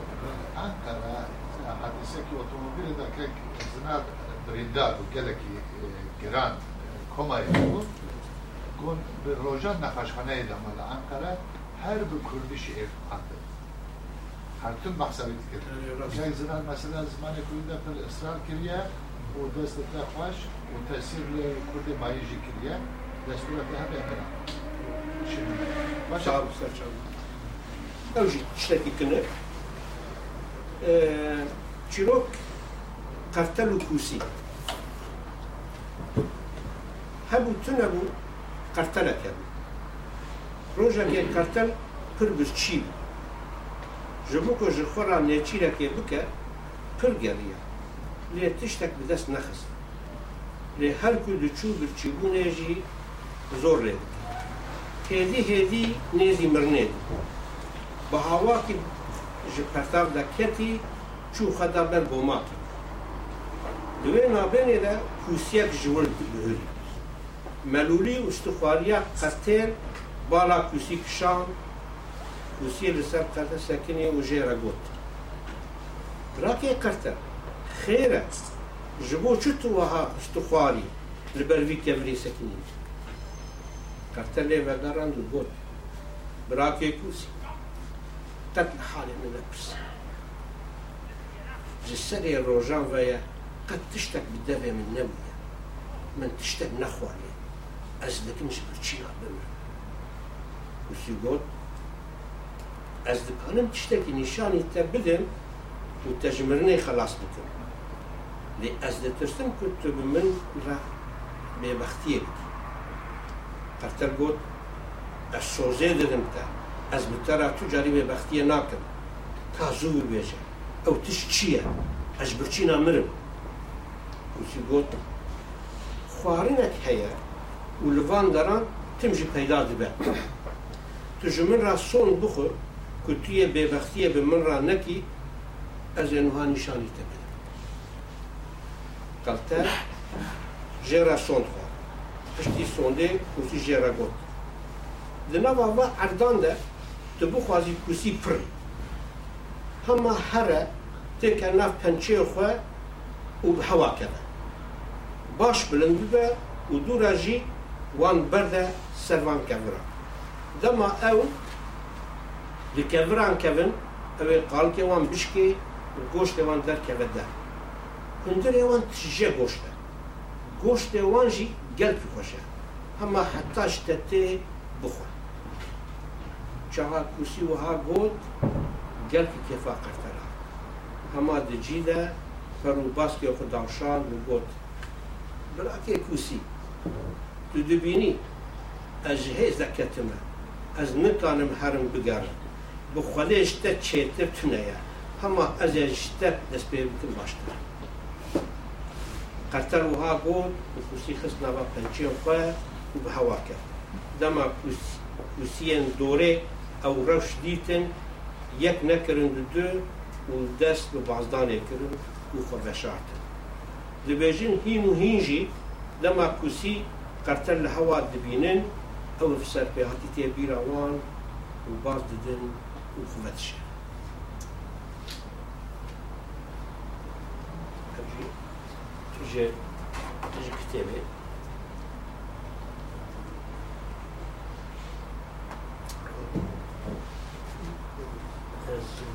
انقره حدیثه که اوتوموبیل در که زنات بریندار و گلکی گران کمایی بود گون به روژان نخشخانه دامال انقره her bir kuruluşu ev hakkı. Her tüm mahsabi dikkat. Yani zaman mesela zaman kurulda bir ısrar kiriye, o destekler hoş, o tesirle kurdi bayıcı kiriye, destekler de hep yapar. Şimdi, başa. Sağ olun, sağ olun. Evcik işletikini, e, çirok kartelu kusi. Hebu tünebu kartelek yapın. روژا گیر کردن پر برچی بو جبو که جخورا نیچی رکی بکه پر گریه. لی تشتک بدست نخست. لی هر که دچو برچی بو نیجی زور لی بکه. هیدی هیدی نیزی مرنه با هوا که جپرتاو دا کتی چو خدا بر بومات دوی نابینه دا کوسیک جور بهوری. ملولی و استخواریا قتل بالا کوسی کشان کوسی لسر کرده سکنی و جیره گوت راکی کرده خیره جبو چو تو وها استخواری لبروی کمری سکنی کرده لی وگران دو گوت براکی کوسی تد حالی من اپس جسری روژان ویا قد تشتک بدوی من نوية من تشتک نخوة از أزدك برچینا برشيها گفت از دکانم چشتکی نشانی تا بدم و تجمرنه خلاص بکن. لی از دترستم که تو به من را به بختیه بدی قرطر گفت از سوزه دادم تا از بتر تو جاری به بختیه ناکن. تا زور بیشه. او تش چیه؟ از برچی نامرم. گوشی گفت خوارینک هیا و لوان داران تمشی پیدا دبه. تو جمن را سون بخور که توی ببختی به من را نکی از اینها نشانی تا بده. قلتا جرا سون خواه. پشتی سونده کسی جرا گود. دنا بابا اردان ده تو بخوازی کسی پر. همه هره تک نف پنچه خواه و به هوا کنه. باش بلند ببه و دو راجی وان برده سروان کبره دما او لكفران كفن او قال كوان بشكي گوشت وان در کفده، ده اندر وان تشجه گوشت گوشت وان جی گل کی خوشه اما حتى چه ها کسی و ها گود گل کی کفا قرتلا اما دجیده فرو باسکی خود داشان و گود بلا که کوسی تو دبینی اجهز دکتمه ez nikanim herim bigerim bi xwedê ji te çêtir tune ye hema ez ê ji te dest pê bikim baştir qerter wiha got û kûsî xist nava pençeyên xwe û bi hewa ket dema kûsiyên dorê ew reş dîtin yek nekirin di du û dest bi bazdanê kirin û xwe veşartin dibêjin hîn û hîn jî dema kûsî qerter li hewa dibînin tê bîra wan û baz didin û xwe dişe Ev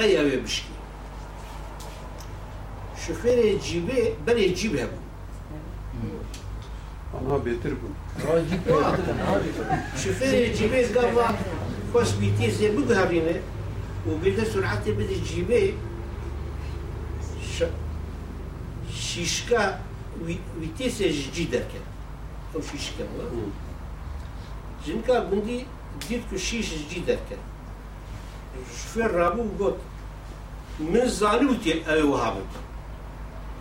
jî tu ji ji kitêbê Ez قەیاوێ بشکی شوفێرێ جیبێ بەرێ جیب هەبوو Ama beter bu. شوفێرێ جیبێ گاوا خۆش بیتی زێ بگەڕینێ و بێتە سرعاتێ بدە جیبێ شیشکە ویتێسێ جی دەکەن ئەو شیشکە ژنکە گوندی دیت و شیش جی دەکەن شوفێر ڕابوو گوت من زانوتی ئەو هابوو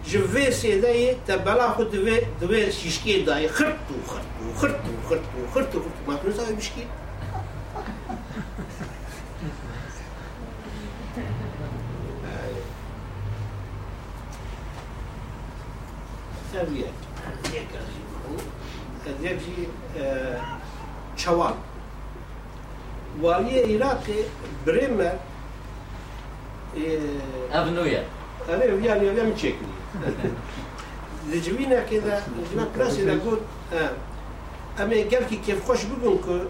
جێ سێدایە تە بەلا خو دوێ دوێ شیشکێ دای خرت و خرت و خرت و خرت و خرت و خرت و ماکنو زاوی بشکی. تەویەت کە دێبی چەوان والیە عراقی برێمە أبنية أنا يعني يعني متشكل لجوينا كذا لجوينا براسي نقول أما قال كيف خوش بقول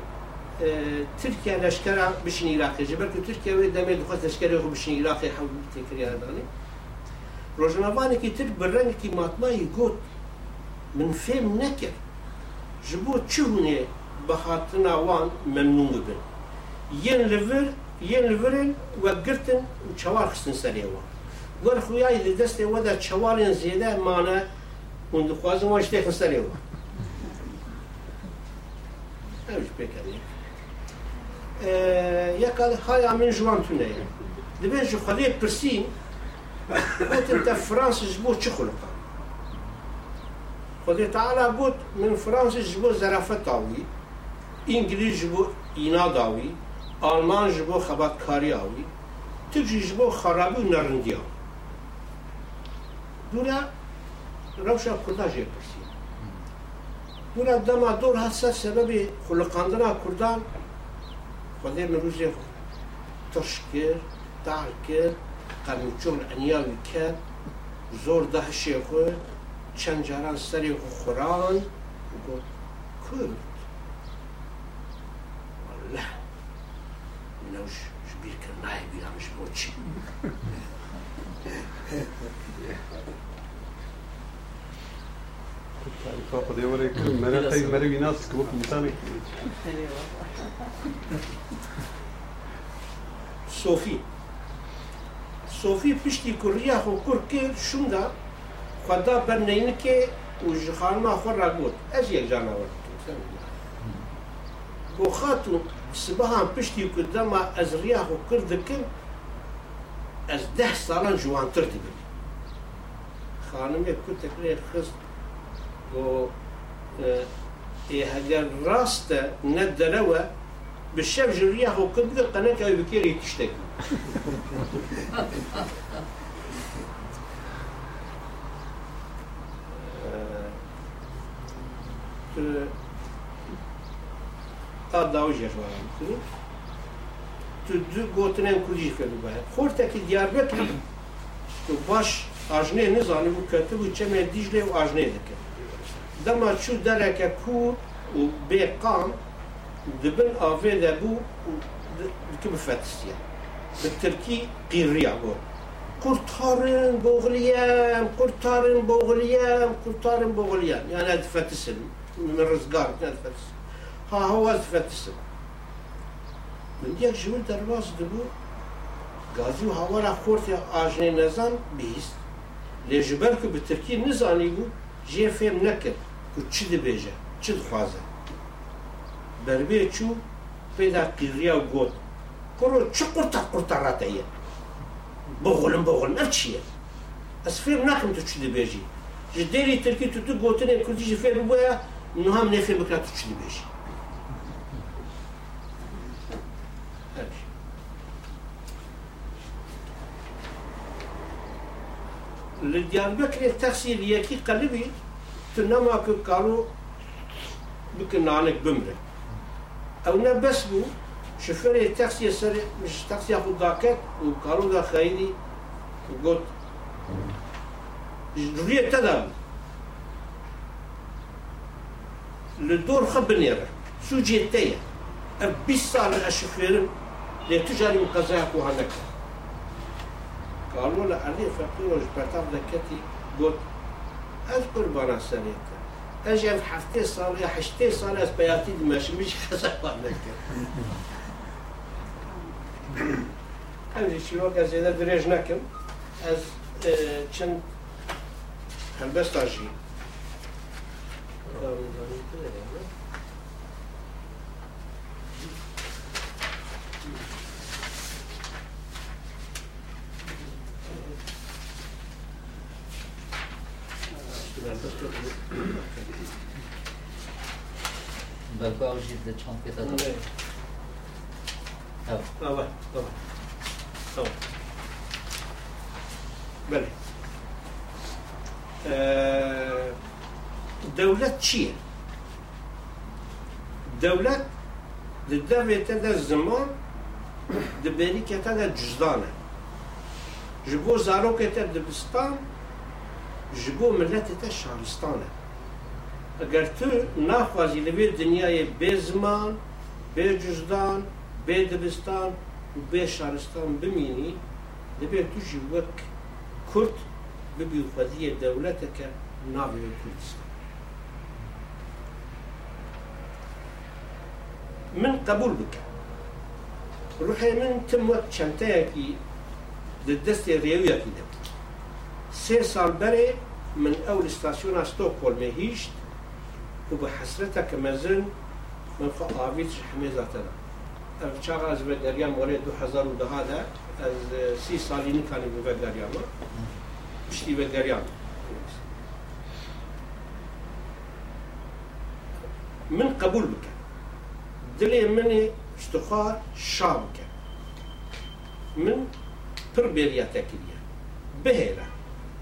ترکیه لشکر بشین عراقی جبر که ترکیه وی دمی دخوت لشکر خو بشین عراقی حول تکری هردانی روزنامه که ترک برنك که ماتمایی گوت من فهم نكر جبو تشوني بخاطر نوان ممنون بن ین لور bi rengekî matmayî got min fêm nekir ji bo çi hûnê bi hatina wan memnûn bibin yên li vir yên li virin we girtin û çewar xistin serê wan گر خویای دی دست و در چوارین زیده مانه اون دخوازم واش تیخن سری و اوش بکنی یکال های من جوان تونه دبین جو خلی پرسین قلت انت فرانس جبو چه خلقا خدای تعالی قلت من فرانس جبو زرافت آوی انگلیس جبو اینا داوی. آلمان جبو خباتکاری آوی تجی جبو خرابی و نرندی آوی. دونا روشا کرده جه پرسی دونا دما دور هسته سبب خلقاندنا کردان خودی مروزی تشکر ترش کرد دار کرد انیاوی کرد زور دهشی شیخو چند جاران سری خوران گفت کرد. والله. نەوش بیرکە نایبی یانش بۆچی خدای وەرێک مەرە قەی مەرەوی ناس کە وەک سوفی. سوفی سۆفی پشتی کوڕیا خۆ کوڕ کرد شوندا خدا بەرنەینکێ و ji xanma xwe ragot ez yek janawar bû xat û سبەهان پشتی کوردەما از ڕیاخ و کرد دکرد از ده ساڵان جوانتر دەبن خانمێک کوتەکرێ خست بۆ هەگەر ڕاستە نە دەرەوە بە شەو ژریاخ و کرد بگە قەنەکەوی بکێری تشتێک تو ew bikêrî tiştek ta dawi jêrvaran kir tu du gotinên Kurdî fêdibaya xortekî Diyarbekirî tu baş ajnê nizanî bû ketibû çemê Dîjlê û ajnê dike dema çû dereke kûr û bê qam دبن آوه دبو که بفتسیه به ترکی قیریا بو kurtarın boğuluyam, kurtarın boğuluyam, kurtarın boğuluyam. Yani hadi fetisin. Min rızgar, hadi fetisin. Ha hava hadi fetisin. Min diyek jivil derbaz dibu, gazi u havara xort ya ajne nezan bihist. Lê ji ber ku bi Tirkî nizanî bû jê fêm nekir ku çi dibêje, çi dixwaze. Berbê çû pêda qîriya û got. Kuro çi qurta qurta rate ye? Boğulun boğulun ev çi ye? Ez fêm nakim tu çi dibêjî. Ji derê Tirkî tu tu gotinê Kurdî ji fêm bûye nuham nefêm bikira tu çi dibêjî. لديار بكري إيه تخسير يكي قلبي تنما كالو بكن عليك بمري أو نبس بو شفر إيه تاكسي سر مش تاكسي أخو داكت وقالو دا خايدي وقلت جدوية تدام. لدور خبنيرة سوجي التاية ابيسا لأشفر لتجاري مقزاك وهنكت قالوا له علي فقير وجبتار دكتي قلت أذكر برا سنيتا أجي في حفتي يا حشتي اس بياتي ماشي مش خسر لك امشي شنو؟ قال زيدا دريج نكم أز چند هلبست أجي Evet. طبعا طبعا طبعا بله آه، دولة چیه؟ دولت دەبێت تەدا زمان دەبێری کە تەدا جزدانە ji بۆ zarokێتە dibistan ji bo milletê te اگر تو نخوازی لبی دنیای بی زمان بی جزدان بی دبستان و بی شارستان بمینی لبی تو جی کرد ببی وفادی دولت که ناوی کردستان. من قبول بکن. روحی من تم وقت شنتاكي دست ريوياكي دم سه سال بره من اول استاسیون استوکول مهیشت و بە حەسرەتە کە مەزن من فەقاویت حمێزاتەدا ئەو چاغ ئەز بە دەریان وەرێ 2010دا ئەز سی ساڵی نکانی بە دەریامە پشتی بە دەریان من قبول بکە دلێ منێ شتخوار شا بکە من پڕ بێریاتەکریە بهێرە.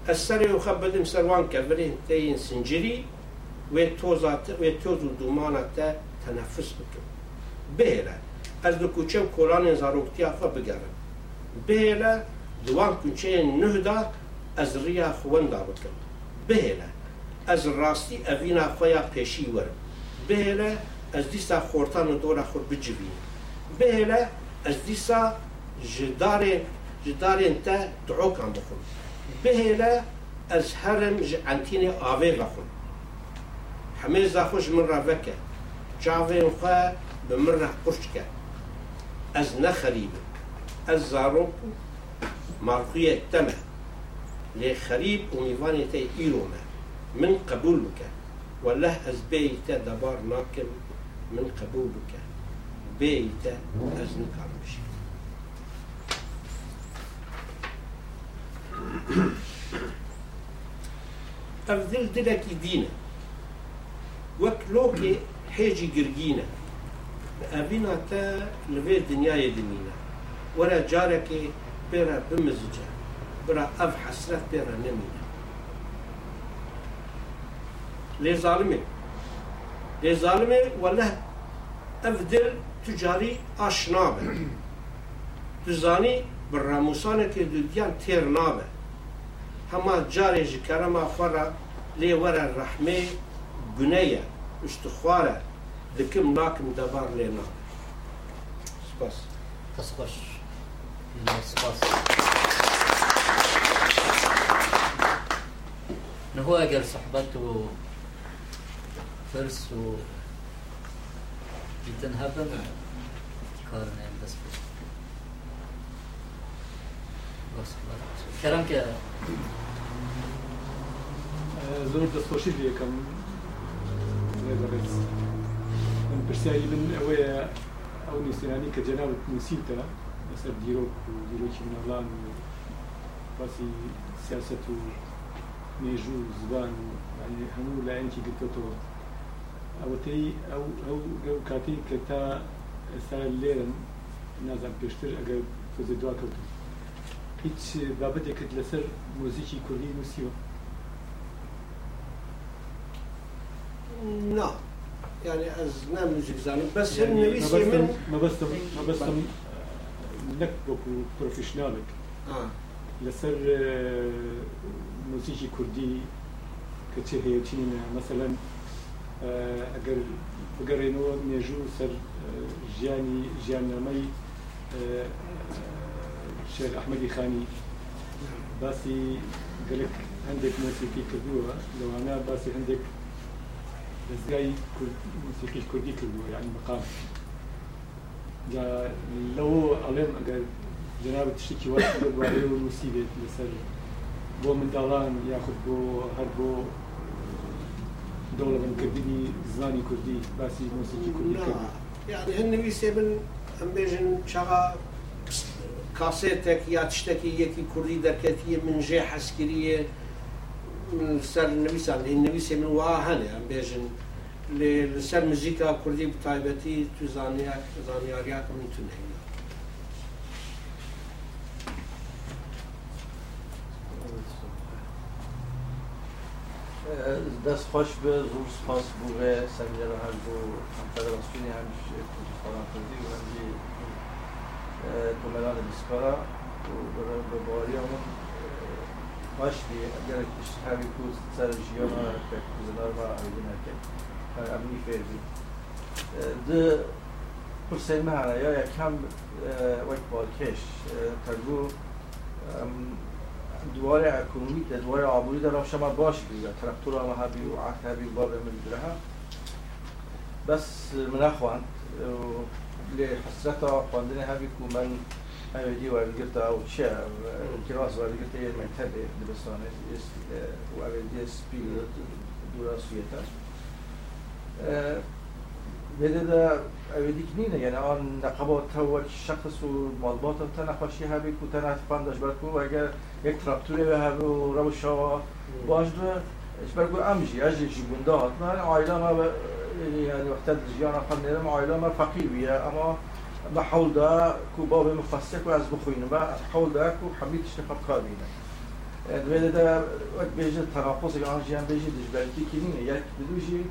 ئەسەرێ و خە بدم سەروان کە برێن تەین سنجری وێ تۆزات وێ تۆز و دومانە تە تەنەفس بکەم بهێرە از دو کوچه و کولان زاروکتیا خو بگرم بهله دوان کوچه نهدا از ریا خوان دا بکم بهله از راستی اوینا خویا پیشی ورم بهله از دیسا خورتان و دورا خور بجوین بهله از دیسا جدار جدارين تا دعوك عم بخون بهلا از هرم ج عنتين آوي بخون حميزة خوش من خوا بمرة قشكة. أز نخريب. أز زاروك مارقية تمة. لي خريب وميفاني تي إيروما. من قبولك. والله أز بيتا دبار ناكم. من قبولك. بيتا أز نكام بشي. ev dil dilekî dîn وكلوكي حيجي قرقينا أبينا تا لبي الدنيا يدمينا ولا جارك بيرا بمزجة برا أف حسرت بيرا نمينا لي ظالمي لي ظالمي ولا أفدل تجاري أشنابة تزاني براموسانة كدوديان تيرنابة هما جاري جكرما فرا لي ورا الرحمه اشتخوارا دكم ناكم دبار لنا سباس. تسخش سپاس نهو اگر صحبت و فرس و جدا هبن. کارنا بس. بس کرم که زۆر دەستخۆشی یەکەم من پرسیاری من ئەوەیە ئەو نیسیانی کە جەناوت نووسیتە لەسەر دیرۆک و دیرۆکی منەڵان و باسی سیاست و مێژوو زبان و هەموو لایەنکی گرتەوە ئەوەتەی ئەو ئەو کاتی کە تا ئێستا لێرن نازان پێشتر ئەگەر فزە دوا کەوتن هیچ بابەتێکت لەسەر مۆزیکی کوردی نووسیوە نا يعني از نام موزيك زاني بس يعني النبي من ما بستم ما بستم لك بوكو بروفيشنالك آه. لسر موسيقي كردي كتشي هيوتين مثلا اگر بگەڕێنەوە مێژوو سەر ژیانی ژیاننامەی شێر ئەحمەدی خانی باسی گەلک هەندێک مۆسیقی کردووە لەوانە باسی هەندێک دەستگای موسیقی کوردی کردووە یعنی مقام. جا لەوە ئەڵێم ئەگەر جناب تشتێکی وا دوارێ و نووسی بێت لەسەر بۆ منداڵان یاخود بۆ هەر بۆ دەوڵەمەندکردنی زمانی کوردی باسی موسیقی کوردی کرد يعني هن نویسێ من ئەم بێژن چاغا کاسێتێک یا تشتێکی یەکی کوردی دەکەتیە من ژێ حەسکریە من سەر نویسان لێ نویسێ من وا هەنێ ئەم بێژن لەسەر مزیکا کوردی بتایبەتی تو زانیاریاکە من تو نهێنا دست خوش به زور سپاس بوغه هر بو فدراسیونی همیش کردستان کردی و همی کمران بسکارا و به باری همون Başlığı gerek işte her bir kurs servisiyona pek kuzeler var aydınlarken. امنی amni ferdi. De kursen mehana یا ya kam وقت باکش تگو دوار اکونومی در دوار عبوری در شما باش بیگه ترکتور هم هبی و عهد باب من درها بس من اخوان لحسرتا خواندن هبی که من مبادی وارگرتا و شعر کلاس وارگرتا یه مکتب دبستانه است و اولی سپیل دراسیتا بده دا اولی کنینه یعنی آن نقبات و شخص و مالبات تا نخوشی هبی که تن اتفان داشت برد و اگر یک تراکتوره به هبی و رو شوا باش دو اش برگو امجی اجی جبونده هاتنا عائله ما یعنی وقتا دجیان خانه ما عائله ما فقیر بیه اما الله حول دا كوبا مفصل كو از بخوینه و حول دا کو حبيت استق قابيله اديدا و كبيجه ترافق سيا 25 ديج بلكي كين ييت ديج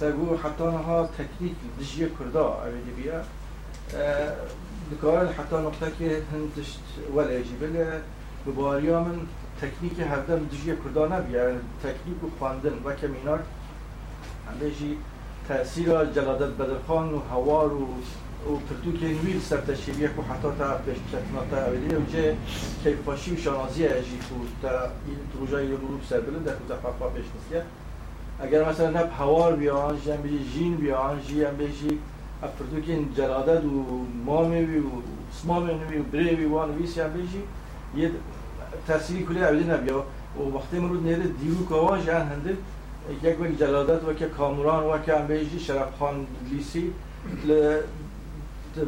تغو حتى نهار تكنيك ديج كردا ادبييا اا دکارن حتى نقطه كه هندش ولا جبل مبارياتامن تكنيك حتى ديج كردا نبي يعني تكنيك و پاندم و كمنار امجي تاثيرات جگذد بدرخان و حوار و و پرتوک نویل سر تشکیلیه که حتی تا پیش بشکنات اولیه و جه کیفاشی و شانازی اجی که تا این تروجای رو سر بلند که تا خفا پیش نسیه اگر مثلا نب هوار بیان جی هم بیجی جین بیان جی هم بیجی پرتوکین جلادت و مامی و سمامی و بری و وان ویسی هم بیجی یه تأثیری کلی اولی نبیا و وقتی مرود نیره دیرو کواج جان هنده یک وقت جلادت و که کامران و که هم بیجی شرف خان لیسی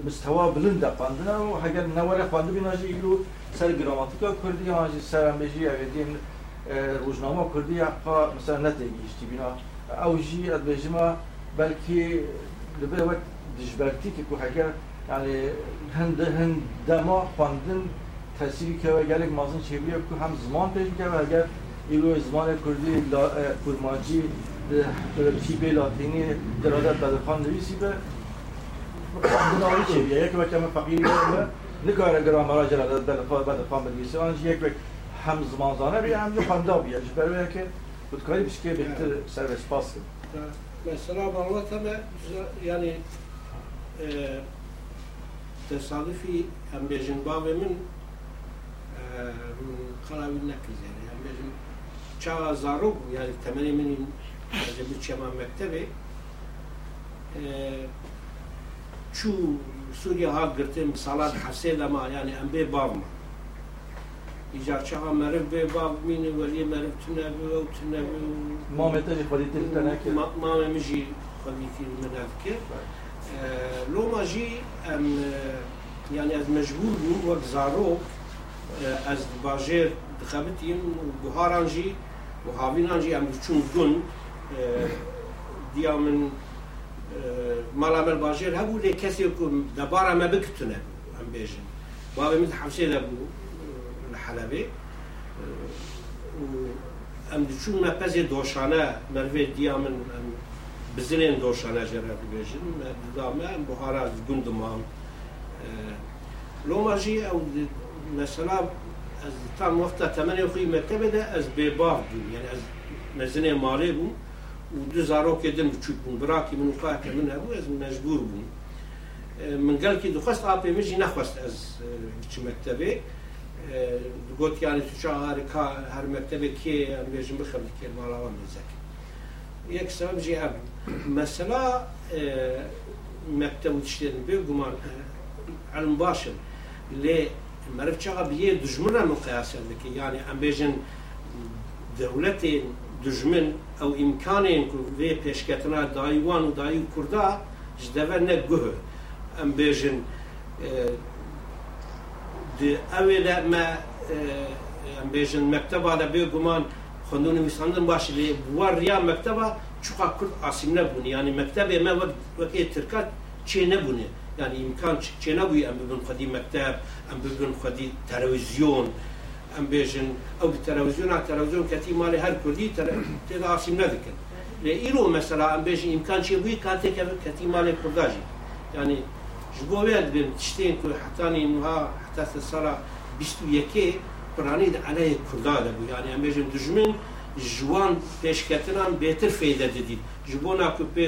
مستوى بلند خواندن و اگر نوار خوانده بیناجی ایلو سر گراماتیکا کردی هاجی سر هم بجی اویدین روزنامه کردی حقا مثلا نتیگیشتی بینا او جی اد بجما بلکی لبه وقت دجبرتی که که اگر يعني هند هند دما خواندن تأثیری که گلک مازن چیویه که هم زمان پیش که و اگر ایلو زمان کردی کرماجی ترکیب لاتینی درادت بدرخان نویسی به بناوی چی بیه یک وقت هم فقیری بوده نکاره گرام را جلال دل خود بعد خان بنویسه آنش یک وقت هم زمان زانه بیه هم جو خانده بیه جبر بیه که بدکاری بشه که بهتر سرویس پاس مثلا معلومات هم يعني تصادفي هم بيجن بابي من من قراوي النكز يعني هم بيجن چاوا زاروب يعني تمني من جبت شما مكتبي چو سوریا ها گرتیم سالات حسید ما یعنی ام بی باب ما ایجا چاها مرف بی باب مینه ولی مرف تنبی و تنبی و ما متجی خودی تلتنه که ما مجي خليتي من هذاك لو ما جي ام يعني از مجبور بو وقت زارو از باجير دخبتين وبهارانجي وهافينانجي ام چون دون ديا من مالا من باجير هبو لي كسي يكون دبارة ما بكتنا ام بيجن بابا من حفصي لبو الحلبي ام چون ما پزی دوشانه مروی دیا من ام بزنین دوشانه جرا بيجن دامه ام بهارا از لو ما جي أو مثلا از تام وقتا تمني خوي مكتبه ده از بيبار يعني از مزنه مالي بو. و دو زاروک دم بچوک بون براکی من وقاك من هبو از مجبور بون من كي دخست آبي مجي نخوست از بچ مكتبه. قلت يعني تشا هر هر مكتبه كي ام بيجم بخم كي مالا وام زكي يك سبب جي اب مثلا مكتب تشتين بي قمان علم باشن. لي مرف چاقا بيه دجمنا مقياسا لكي يعني ام بيجن دولتين دژمن ئەو ئیمکانێن وێ پێشکەتنا دایوان و دایی و کووردا ji deve ne guh em bêjin di evê de me em bêjin mekteba de bê guman xwendû nivîsandin baş lê war riya mekteba çuqa kurd asîm nebûn yani mektebê me wekê tirka çê nebûne yani imkan çê nebûye em bibin xwedî mekteb em bibin xwedî televizyon ام بيجن او بالتلفزيون على التلفزيون كتي مالي هر كردي تدا عاصم نذكر لإيرو مثلا ام بيجن امكان شيء بوي كاتي كتي مالي كرداجي يعني جبو بيد بين تشتين كل حتاني انها حتى السنة بيستو يكي برانيد عليه كرداده بو يعني ام بيجن دجمن جوان پێشکەتنان بێتر فێدە دەدید ji بۆ ناکو پێ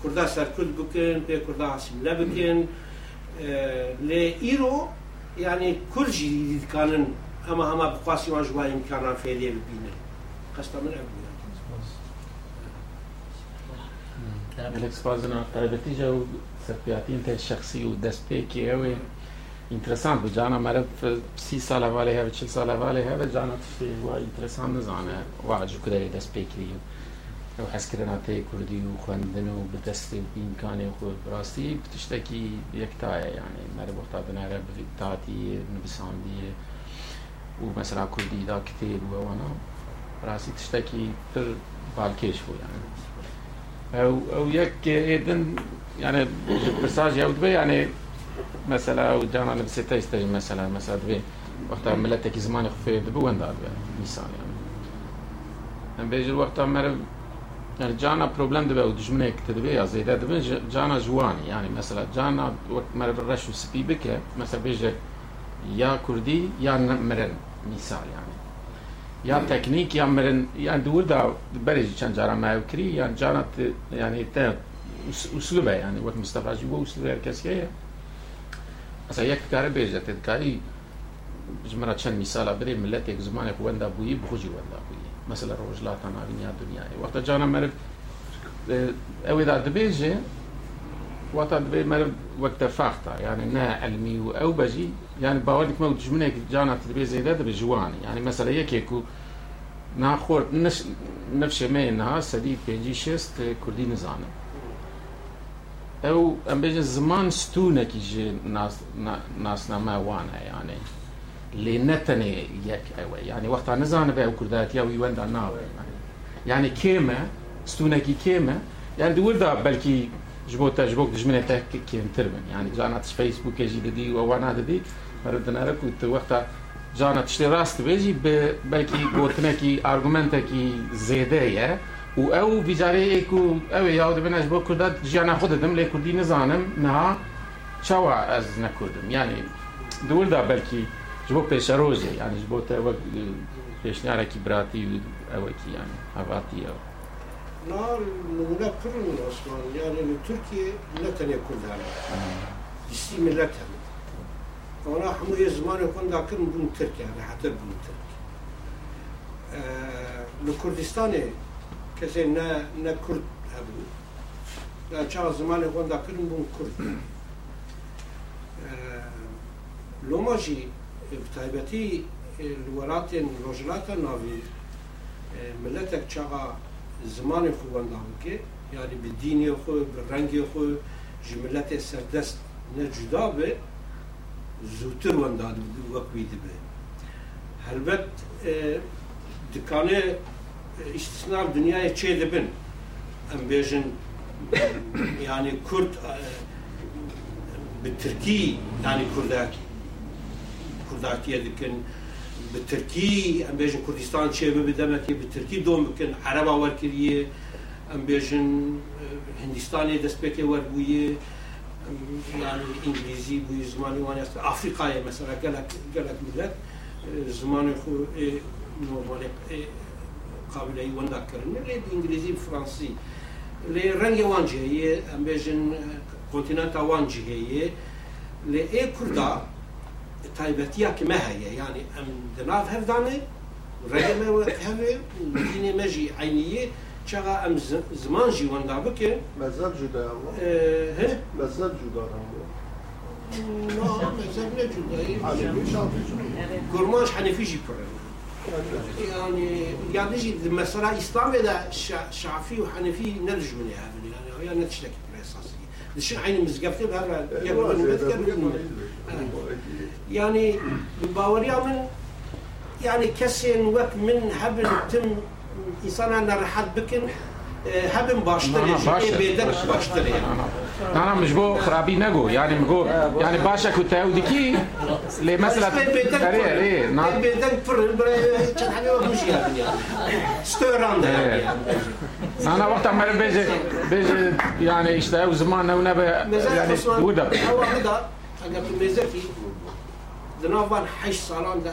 کووردا سەرکرد بکەن پێ کووردا حسیم لە بکەن لێ ئیرۆ یعنی کورژی دیدکانن ئەمە هەما بخواسی وان ژوای امکانان اما هما بقاسيون وان جوا يمكن ران في اللي بينه قصة من ابو يعني ملک سپازنا تایبتی جو سپیاتین تا شخصی و دست پیکی اوی انترسان بود جانا مرد سی سال والی هاو چل سال والی هاو جانا تفتی و انترسان نزانه و عجو کده دست پیکی و أو حس کردن آتی کردی و خوندن و به دست و بینکانی خود براستی بتشتکی یک تایه یعنی مرد بختا دنه را بفیدتاتی نبساندیه و مثلا کردی دا کتیر و اوانا راستی تشتاکی تر بالکیش بو یعنی يعني. أو, أو یک ایدن یعنی يعني پرساج یو دوی یعنی يعني مثلا أو جانا لبسی تایستای مثلا مثلا دوی وقتا ملت تاکی زمانی خفه دبو وندار بیا نیسان یعنی أم بیجر وقتا مر یعنی جانا پروبلم دبو دجمنة اکتا دبو یا زیده دبو جانا جوانی یعنی مثلا جانا مر برشو سپی بکه مثلا بیجر یا کوردی یا مرن مثال یعنی. یا بله. تکنیک یا مرن یا دور دا برج چند جارا ماوکری یا جانت یعنی تا اسلوبه یعنی وقت مصطفی جو اسلوب هر کسی هست اصلا یک کار بیجه تدکاری جمرا چند مثال بری ملت یک زمان یک وندا بویی بخوجی وندا بویی. مثلا روجلات آنها دنیا دنیای. وقت جانا مرد اوی دا دبیجه مرف وقت فاختا. يعني نا علمي أو بجي يعني باولك موت جمنك جانا تدبي زي ده بجواني يعني مثلا يكيكو ناخور نش نفس ما انها سدي بيجي شست كردي نزانه أو ام بيجي زمان ستونه كي ناس ناس ما وأنا يعني. لنتني يك أوي يعني وقت نزان بأو كردات يا ويوندا ناوي يعني كيما ستونكي كيما يعني دول دا بلكي جبوت جبوك دجمنا تاك كيان تربن يعني جانا فيسبوك يجي ددي وانا ددي ردنا لك كنت وقتها جانا تشتي راست بيجي بلكي قوتنا كي ارغومنتا كي زيدايه و او بيجاري اكو او ياود بنا جبو كردات جانا خددم لي كردي نزانم نها شوا از نكردم. يعني دول دا بلكي جبو بيشاروجي يعني جبو تا وقت پیشنهارکی براتی و اوکی یعنی هواتی او. نار نمونة كل من عثمان. يعني من تركيا لا تنيا كل دارا يسي ملتها. أنا حمو يزمان يكون داكن بن تركيا يعني حتى بن تركيا. آه، لكردستان كذا نا نا كرد هبو. لا شاء زمان يكون داكن بن كرد. آه، لو ماشي بتعبتي الولاتين رجلاتنا في آه، ملتك شغا زمانی خوێندا بکێ یاری بدینی خۆ ڕەنگی خۆ ji milletê serdest ne cuda be zûtir wenda wek wî dibe helbet dikane istisna dünyaya çê dibin em bêjin yani Kurd bi Tirkî yani Kurdakî كرداتية به ترکی ام کردستان چه بدم که به ترکی دوم بکن عربا آور کریه. ام بیژن هندستان دست بکه ور بویه. یعنی انگلیزی بوی زمانی وانی است. آفریقای مثلا گلک گلک مدرک. زمان خو نورمالی قابل ای وندا کردن. لی انگلیزی فرانسی. لی رنگ وانجیه. ام بیژن کنتیننت وانجیه لی ای کرده تایبەتیە کە مەهەیە ینی ئەم دناف هەردانێ ڕێمەوە هەوێ دینێ مەژی عینیە چغا ئەم زمانژی وەندا بکە مەزەب جودا مەزەب جودا گورمانش حەنفیژی پڕێ يعني يعني جي مثلا اسلام ده شعفي وحنفي ندج من بريساسي دش عين مزقفتي بهذا يعني باوريا من يعني كسين وك من هبل تم انسان أنا رحت بكن همین باشتره شده بیدرش باشتری نه نه مش مجبو خرابی نگو. یعنی مگو یعنی باشه که تاو دیکی لی مثلا اره اره نه. پر برای چند حالی و خوشی یعنی ستوران ده نه نه وقتا مره بیجه بیجه یعنی اشتاو زمان نو نبه یعنی بوده بیجه هدا اگر تو که دنافان هشت سالان ده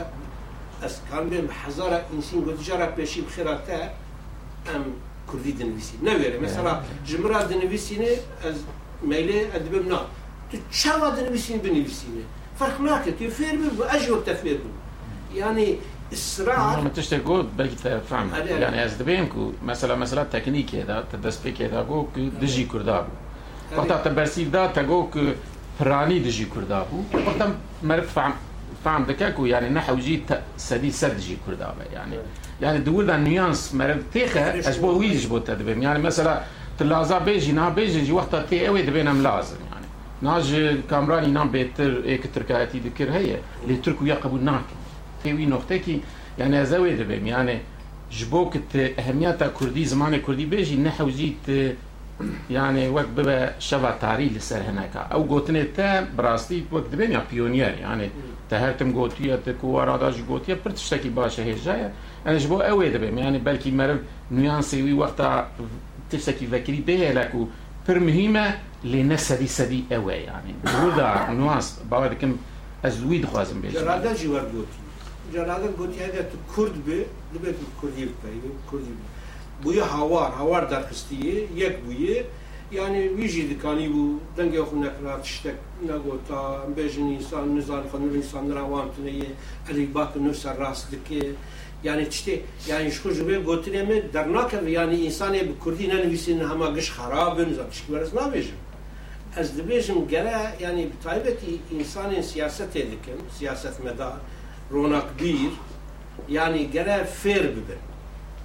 از کامل هزار انسین گذشته پیشی بخیراته ام دنويسي نويري مثلا جمرة دنويسيني از ميلي ادبم نا تو چاوا دنويسيني بنويسيني فرق ناكت يفير بي اجور تفير بي يعني الصراع ما تشتكوا بلكي تفهم يعني أز دبينكو مثلا مثلا تكنيك هذا تدسبيك هذا جو دجي كردابو وقتا تبرسيف دا تقول فراني دجي كردابو وقتا مرف فهم فهم دكاكو يعني نحو جي سدي سد جي كردابة يعني يعني دول دا نيانس مرد تيخا اشبو ويج بو تدبم يعني مثلا تلازا بيجي نا بيجي جي وقتا تي اوي دبينم لازم. يعني ناج كامراني نام بيتر ايك تركاتي ذكر هي اللي تركو يقبو ناك تيوي نقطتي يعني ازوي دبم يعني جبوك اهميتا كردي زمان كردي بيجي نحو جيت یعنی وەک ببە شەوا تاری لەسەر هەنەکە ئەو گوتنێت تە بڕاستی وەک دبێن یا پیۆنیەر یانێ تە هەرتم گوتیە وەڕاداش گوتیە پر شتێکی باشە هێژایە. ئەنش بۆ ئەوێ دەبێن یعنی بەلکی مەرم نویان سێوی وەختا تشتێکی ڤەکری بێلەک و پر مهمە لێ نەسەری سەری ئەوێ یانێ یعنی بودا نواز باوە دەکەم ئەس دووی دخوازم بێت. ڕادەجی وەرگوتی جەرادە گوتیە تو کورد بێ دبێت کوردی بکەی کوردی هوار هوار در خستيه يك بويه يعني ويجي دكاني بو دنگي اخو نكرا تشتك نگوتا بيجن انسان نزان خنور انسان روان تنيه علي باك نفس الراس دكي yani işte yani şu cübe götüreme dernak yani insan bu Kurdi ne nvisin hama gış harabın zatışk veres ne bejim ez dibêjim gere yani taybetî insanên siyasetê dikin siyaset meda ronak bir yani gere fêr bibin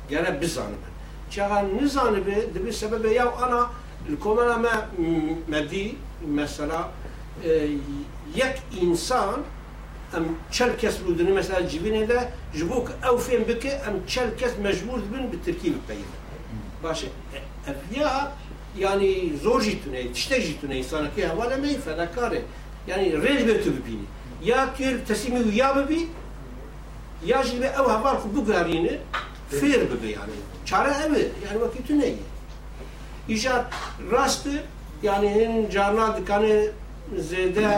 gere bizanibin çağa nizanibe dibi sebebe ya ana li komena me medî mesela yek insan ام چل کس بودن مثلا جبینه ده جبوک او فهم بکه ام چل کس مجبور بن به ترکیب پیدا باشه افیا yani zor jitune, işte jitune insana ki havale mey fedakare. Yani rej be tu bibini. Ya kir tesimi ya bibi ya jibe ev havar ku bu garine fer bibi yani. Çare evi yani vakit ne? İcat rastı yani in carna dikane زێدە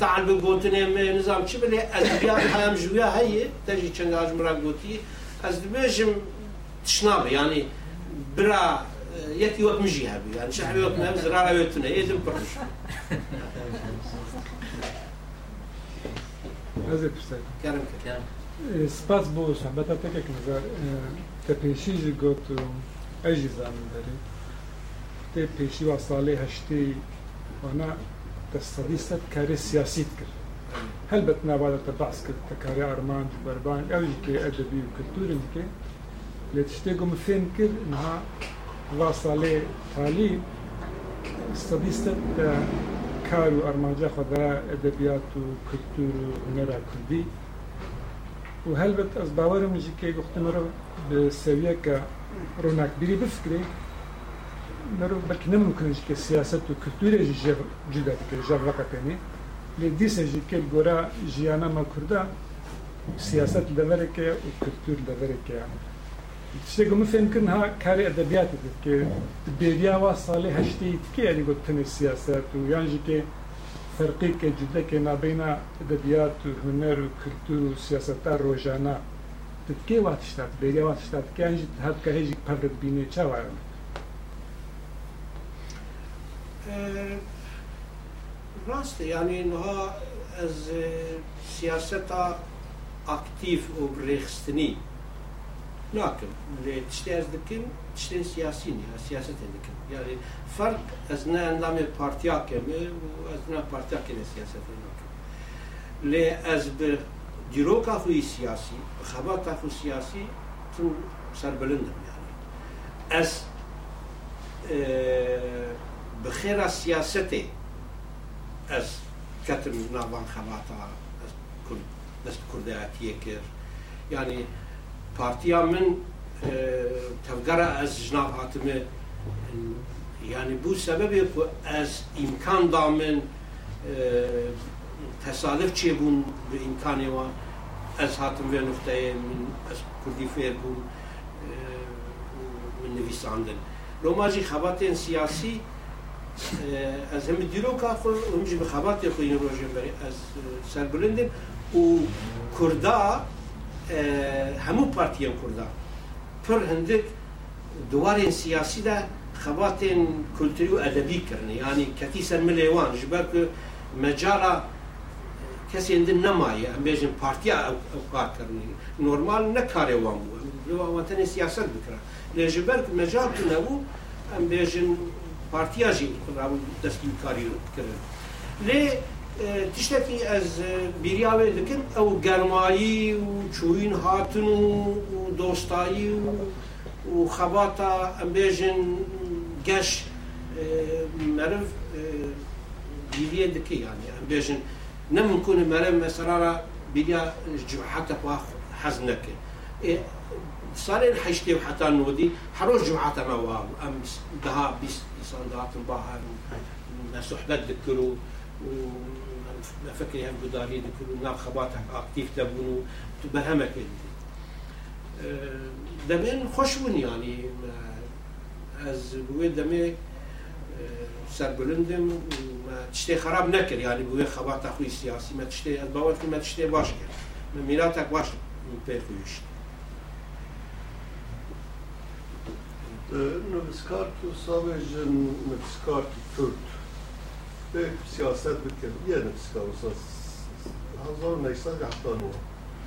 تعال بگوتنێ نظام چی بێ ئەزبیا هەم ژویا هەیە دەژی چەنداژ مرا گوتی ئەس دبێژم تشنابە ینی برا یەکی وەک مژی هەبی یان شەحبی وەک نەم زراوێتونە ئێدم پڕش هذا بسيط کارم کرد سپاس بۆ شەبەتە تەکێک نظر کە پێشیژی گوت و ئەژی زانم دەری تێ پێشی وا ساڵێ هەشتی وانە دەستەدیستە کاری سیاسیت کرد هەلبەت نابادەتە باس کرد تەکاری ئارمان بەربان ئەوی کێ ئەدەبی و کلتورن کێ لێ شتێکم فێن کرد نها وا ساڵێ تالی استەدیستە کار و ئەرمانجا خۆدرا ئەدەبیات و کلتور و هنەرا کوردی و هەلبەت ئەس باوەرم به سویه که بە سەویەکە ڕۆناکبیری بفکرێ مرۆڤ بەڵکی نەممکنش کە سیاست و کلتورێژی جدا بکە ژەڕەکەکەنی لێ دیسەژی کە گۆرا ژیانەمە کرده. سیاست لەوەرەکە و کلتور لەوەرەکە شتێک من فێن کردن ها کاری که کرد و سال وا ساڵی هەشتی تکێ ئەلی یعنی گوتنی سیاست و یعنی. کە فرقی که جدک نبین ادبیات و هنر و کلتور و سیاست روزانه که واتشتاد بیگه واتشتاد که انجی هد که هیچ پرد بینه چه وارم راسته یعنی اینها از سیاست اکتیف و برخستنی ناکم لێ تشتێز دکم تشتێن سیاسی نی سیاستێن دکم یعنی فرق از نه اندامی پارتیا کم از نه پارتیا کنه سیاست ناکم لی از به دیرو کافوی سیاسی خواه کافو سیاسی تو سر بلندم یعنی از بخیر از کتر نوان خواه تا از کرده اتیه کر یعنی پارتیا من تفگەرە ئەس ژناب هاتمێ ینی بوو از امکان دامن من چی بون به امکان ئیمکانێوە از هاتم وێ نقطەیە من از کردی فیر بون من نویساندن. لۆماژی خبات سیاسی ئەس هەمی دیرۆکە خۆ هەمژی خود این خۆی ڕۆژێ از سر بلندیم. و کرده همو پارتیان کردا پر هندک دوارین سیاسی ده خباتین کلتوری و ادبی کرنه یعنی کتی سر ملیوان جبر که مجالا کسی اندن نمایه ام بیجن پارتیا او کار کرنه نورمال نکاره وان بو لو وطن سیاست بکره لجبر که مجال تو نبو ام بیجن پارتیاژی رابو دەستی کاری کرد لێ تشتێکی ئەس بیریاوێ دکن ئەو گەرمایی و چوین هاتن و دۆستایی و و خەباتە ئەمبێژن گەش مرف بیریە دکی یانی ئەمبێژن نمكن مرم مثلا بيجا حتى حزن نكه صار حشتي وحتى نودي حروش جمعة ما واب أم دها بيس صندات البحر صحبت ذكروا فكري هم بداري ذكروا ناب خباتك أكتيف تبونو تبهمك دمين خوش بون يعني از بوی دمه سربلندم ما تشتي خراب نكر يعني بوي خبات أخوي سياسي ما تشتي از باور ما تشتي باش من ميلاتك باش من بيركوش نویسکار تو ساویج نویسکار تو کرد به سیاست بکن یه نویسکار اساس هزار نکسد هفتانو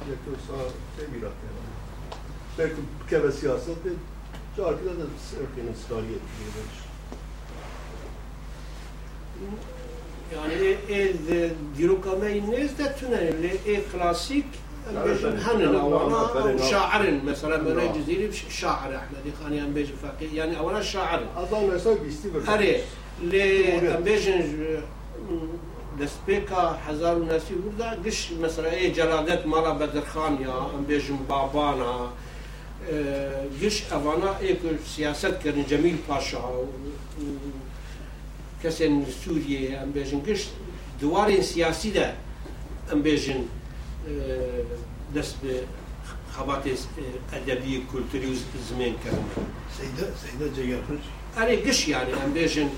یک تو سا تبیرات بکن که به سیاست جا کده ده سرکی نویسکاریه يعني ايه ديروكا ما الناس ده تنا اللي ايه كلاسيك بيجن هنن اولا شاعر مثلا من الجزيري شاعر احمد خاني ام بيجن فقيه يعني اولا شاعر هزار نکسد بیستی بکن اري اللي ام بيجن دسبيكا حزار الناس يقول قش مثلا إيه جلادات مالا بدر خان يا ام بيجن بابانا. آه، إيه سياسات كان جميل باشا و- و- کەسێن سووریە ئەم بێژن گشت دوارێن سیاسی دا ئەم بێژن دەست بە خەباتێ ئەدەبی کولتوری و زمێنکردن سیده سیده جگرش ئەرێ گشت یانێ ئەم بێژن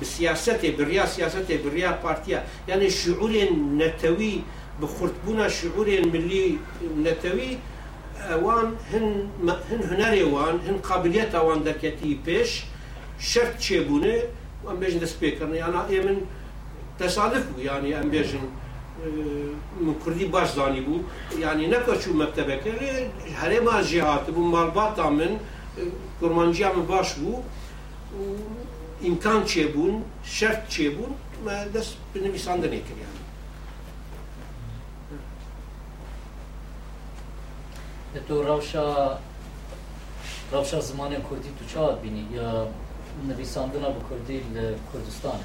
بسیاستێ بریا سیاستێ بریا پارتیا یعنی شعورێن نەتەوی بخورتبوونا شعورێن ملی نەتەوی ئەوان هن هن هنەرێ وان هن قابلیت ئەوان دەکەتی پێش شەرت چێبوونێ ئەم بێژن دەست پێکردن یانە ئێ من تەسادف بوو ینی ئەم بێژن من کوردی باش زانی بوو ینی نەکەچوو مەکتتەبەکە هەرێما ژێهات بوو ماڵباتا من کورمانجیا من باش امکان چه بون شرط چه بون دست به نویسنده نکریم تو روشا روشا زمان کردی تو چه آد بینی یا نویسنده نبو کردی کردستانه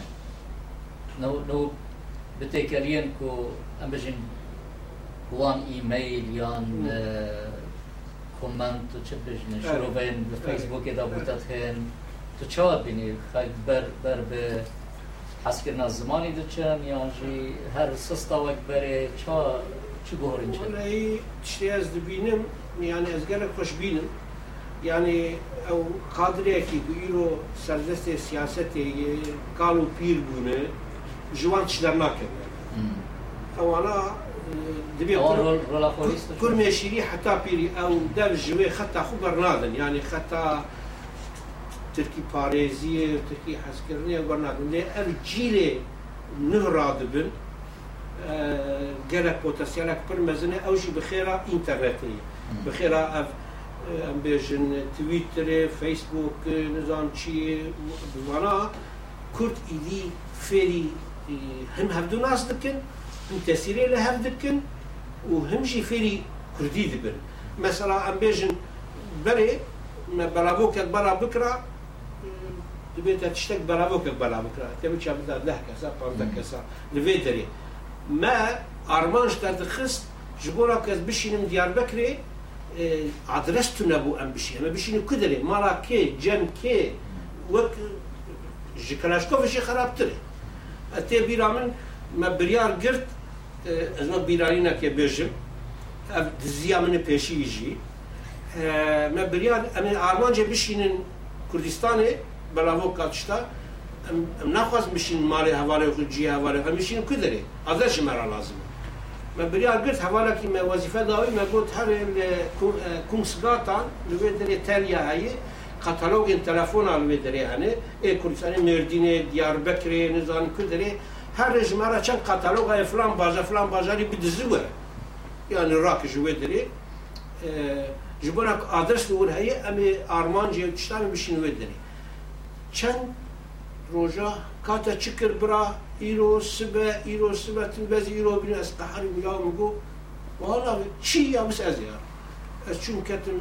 نو نو بتکرین که ام بجین وان ایمیل یا کومنت چه بجین شروع بین فیسبوک دا بودت هن تو چه بینی؟ خیلی بر, بر به حسکر نزمانی دو چم یعنی هر سستا وقت بره چا چی گوهرین چم؟ اون ای چی از دبینم یعنی از گره خوش بینم. یعنی او قادره که رو سردست سیاست کالو پیر بونه جوان چی در نکن اوانا دبی کرمیشیری حتی پیری او در جوی خطا خوب برنادن یعنی خطا تركي باريزي تركي حسكرني وبرنا دي ال جيلي نهراد بن جالك بوتسيالك بر مزنة أو شي بخيرا انترنتي بخيرا اف امبيجن تويتر فيسبوك نظام شي وأنا كرت ايدي فيري هم هبدو ناس دكن هم تسيري لهم دكن وهم جي فيري كردي دبن. مثلا امبيجن بري ما بلابوك برا بكره mesela em bêjin berê me belavokek bela bikira dibête tiştek belavokek bela bikira te biçe bida deh kesa panzdeh kesa li vê derê ما ئارمانش دەردەخست ji bo ra kes bişînim Diyarbekirê adres tune bû em bişî me bişînin ku derê mala kê cem kê wek ji Kalaşkovê jî xerabtir e tê bîra min me biryar girt ez me bîranînekê bêjim ev diziya min ê pêşî jî me biryar em ê armancê bişînin Kurdistanê برای کاتشتا ام نخواست بشین مالی حواله خود جی حواله خود میشین که داره ازش مرا لازمه من بریار گرت حواله که من وظیفه داوی من گفت هر کنگسگاتان لوی داره تریا هایی کاتالوگ تلفن لوی داره هنه ای کردستان مردینه دیار بکره نزان که داره هر رجمارا چند کاتالوگ های فلان بازا فلان بازاری بدزوه yani rak jüvedleri e, jibonak adres de ur heye emi arman jevçtan bir şinvedleri. bişînin wê derê çend روجا كاتا تشكر برا ايرو سبا ايرو سبا تنبز ايرو بين اسقحر ويا مقو والله شي يا بس ازيا اشون كتم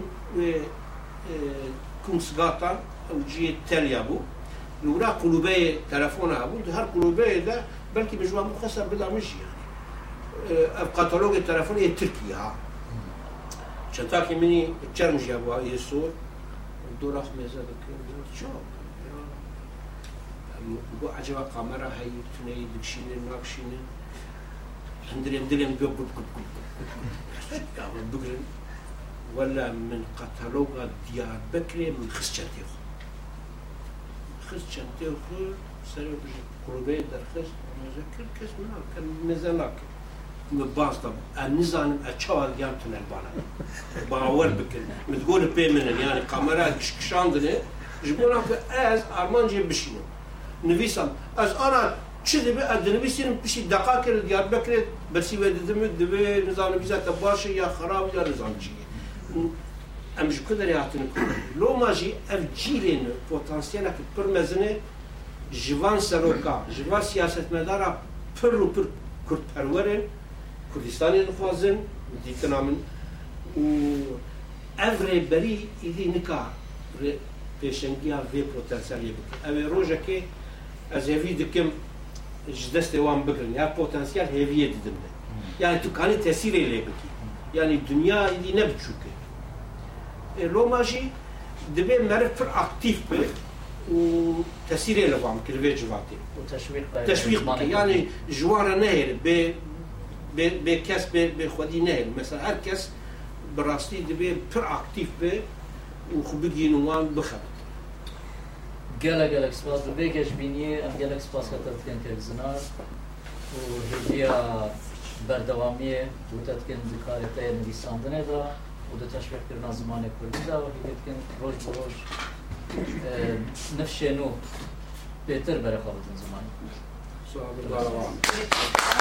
كون سقاطا او جي تاليا بو لورا قلوبي تلفون ابو هر قلوبي ده بلكي بجوا مخسر بدا مش يعني الكتالوج التلفوني التركي ها شتاكي مني تشرمج يا ابو يسور دور اخ ميزا شو بۆ عجبە قامەرە هەی تونەی دکشینن ناکشینن هەندرێم دلێم بێ بگرن ولا من قەتەلۆگا دیار بکرێ من خستچەندی خۆ خست چنته و خور سر قربه درخست نوزه کرد کس من کن نزه نکرد باز طب النظام اتشاور قام تنربانا باور بكل متقول بي من يعني كاميرا كشاندني جبونا از ارمان جيب بشينو نویسم. از آن چه دبی از نویسیم پیشی دقا رو دیار بکرد برسی و دم دبی نظام نویسات باشه یا خراب یا نظام چیه امش کدری هاتن کن لو ماجی اف جیلین پتانسیل که پر مزنه جوان سروکا جوان سیاست مدارا پر رو پر کرد پرورن کردستانی دخوازن دیگه نامن و اوره بری ایدی نکار. پیشنگی ها وی پوتنسیلی بکن اوه روژه که ez hevî dikim ji destê wan bigirin ya potansiyel heviyê didim me. Yani hmm. tu kanî tesirê lê bikî. Yani dünya îdî ne biçûk e. Roma jî dibe meriv pir aktif bi û tesirê li van bikir vê civatê. Teşvîq bikî. Yani ji wan re nehêr bê bê kes bê bê xwedî nehêr. Mesela herkes bi rastî dibe pir aktif bi û xwe bigîn wan gelek gelek spas du bekeş biniye em gelek spas katatken televizyonar u hediya berdevamiye bu tetken zikarete nivîsandinê da û di teşvîqkirina zimanê Kurdî da û hediyetin roj bi roj nifşê nû bêtir bere xwe bitin zimanê. سوال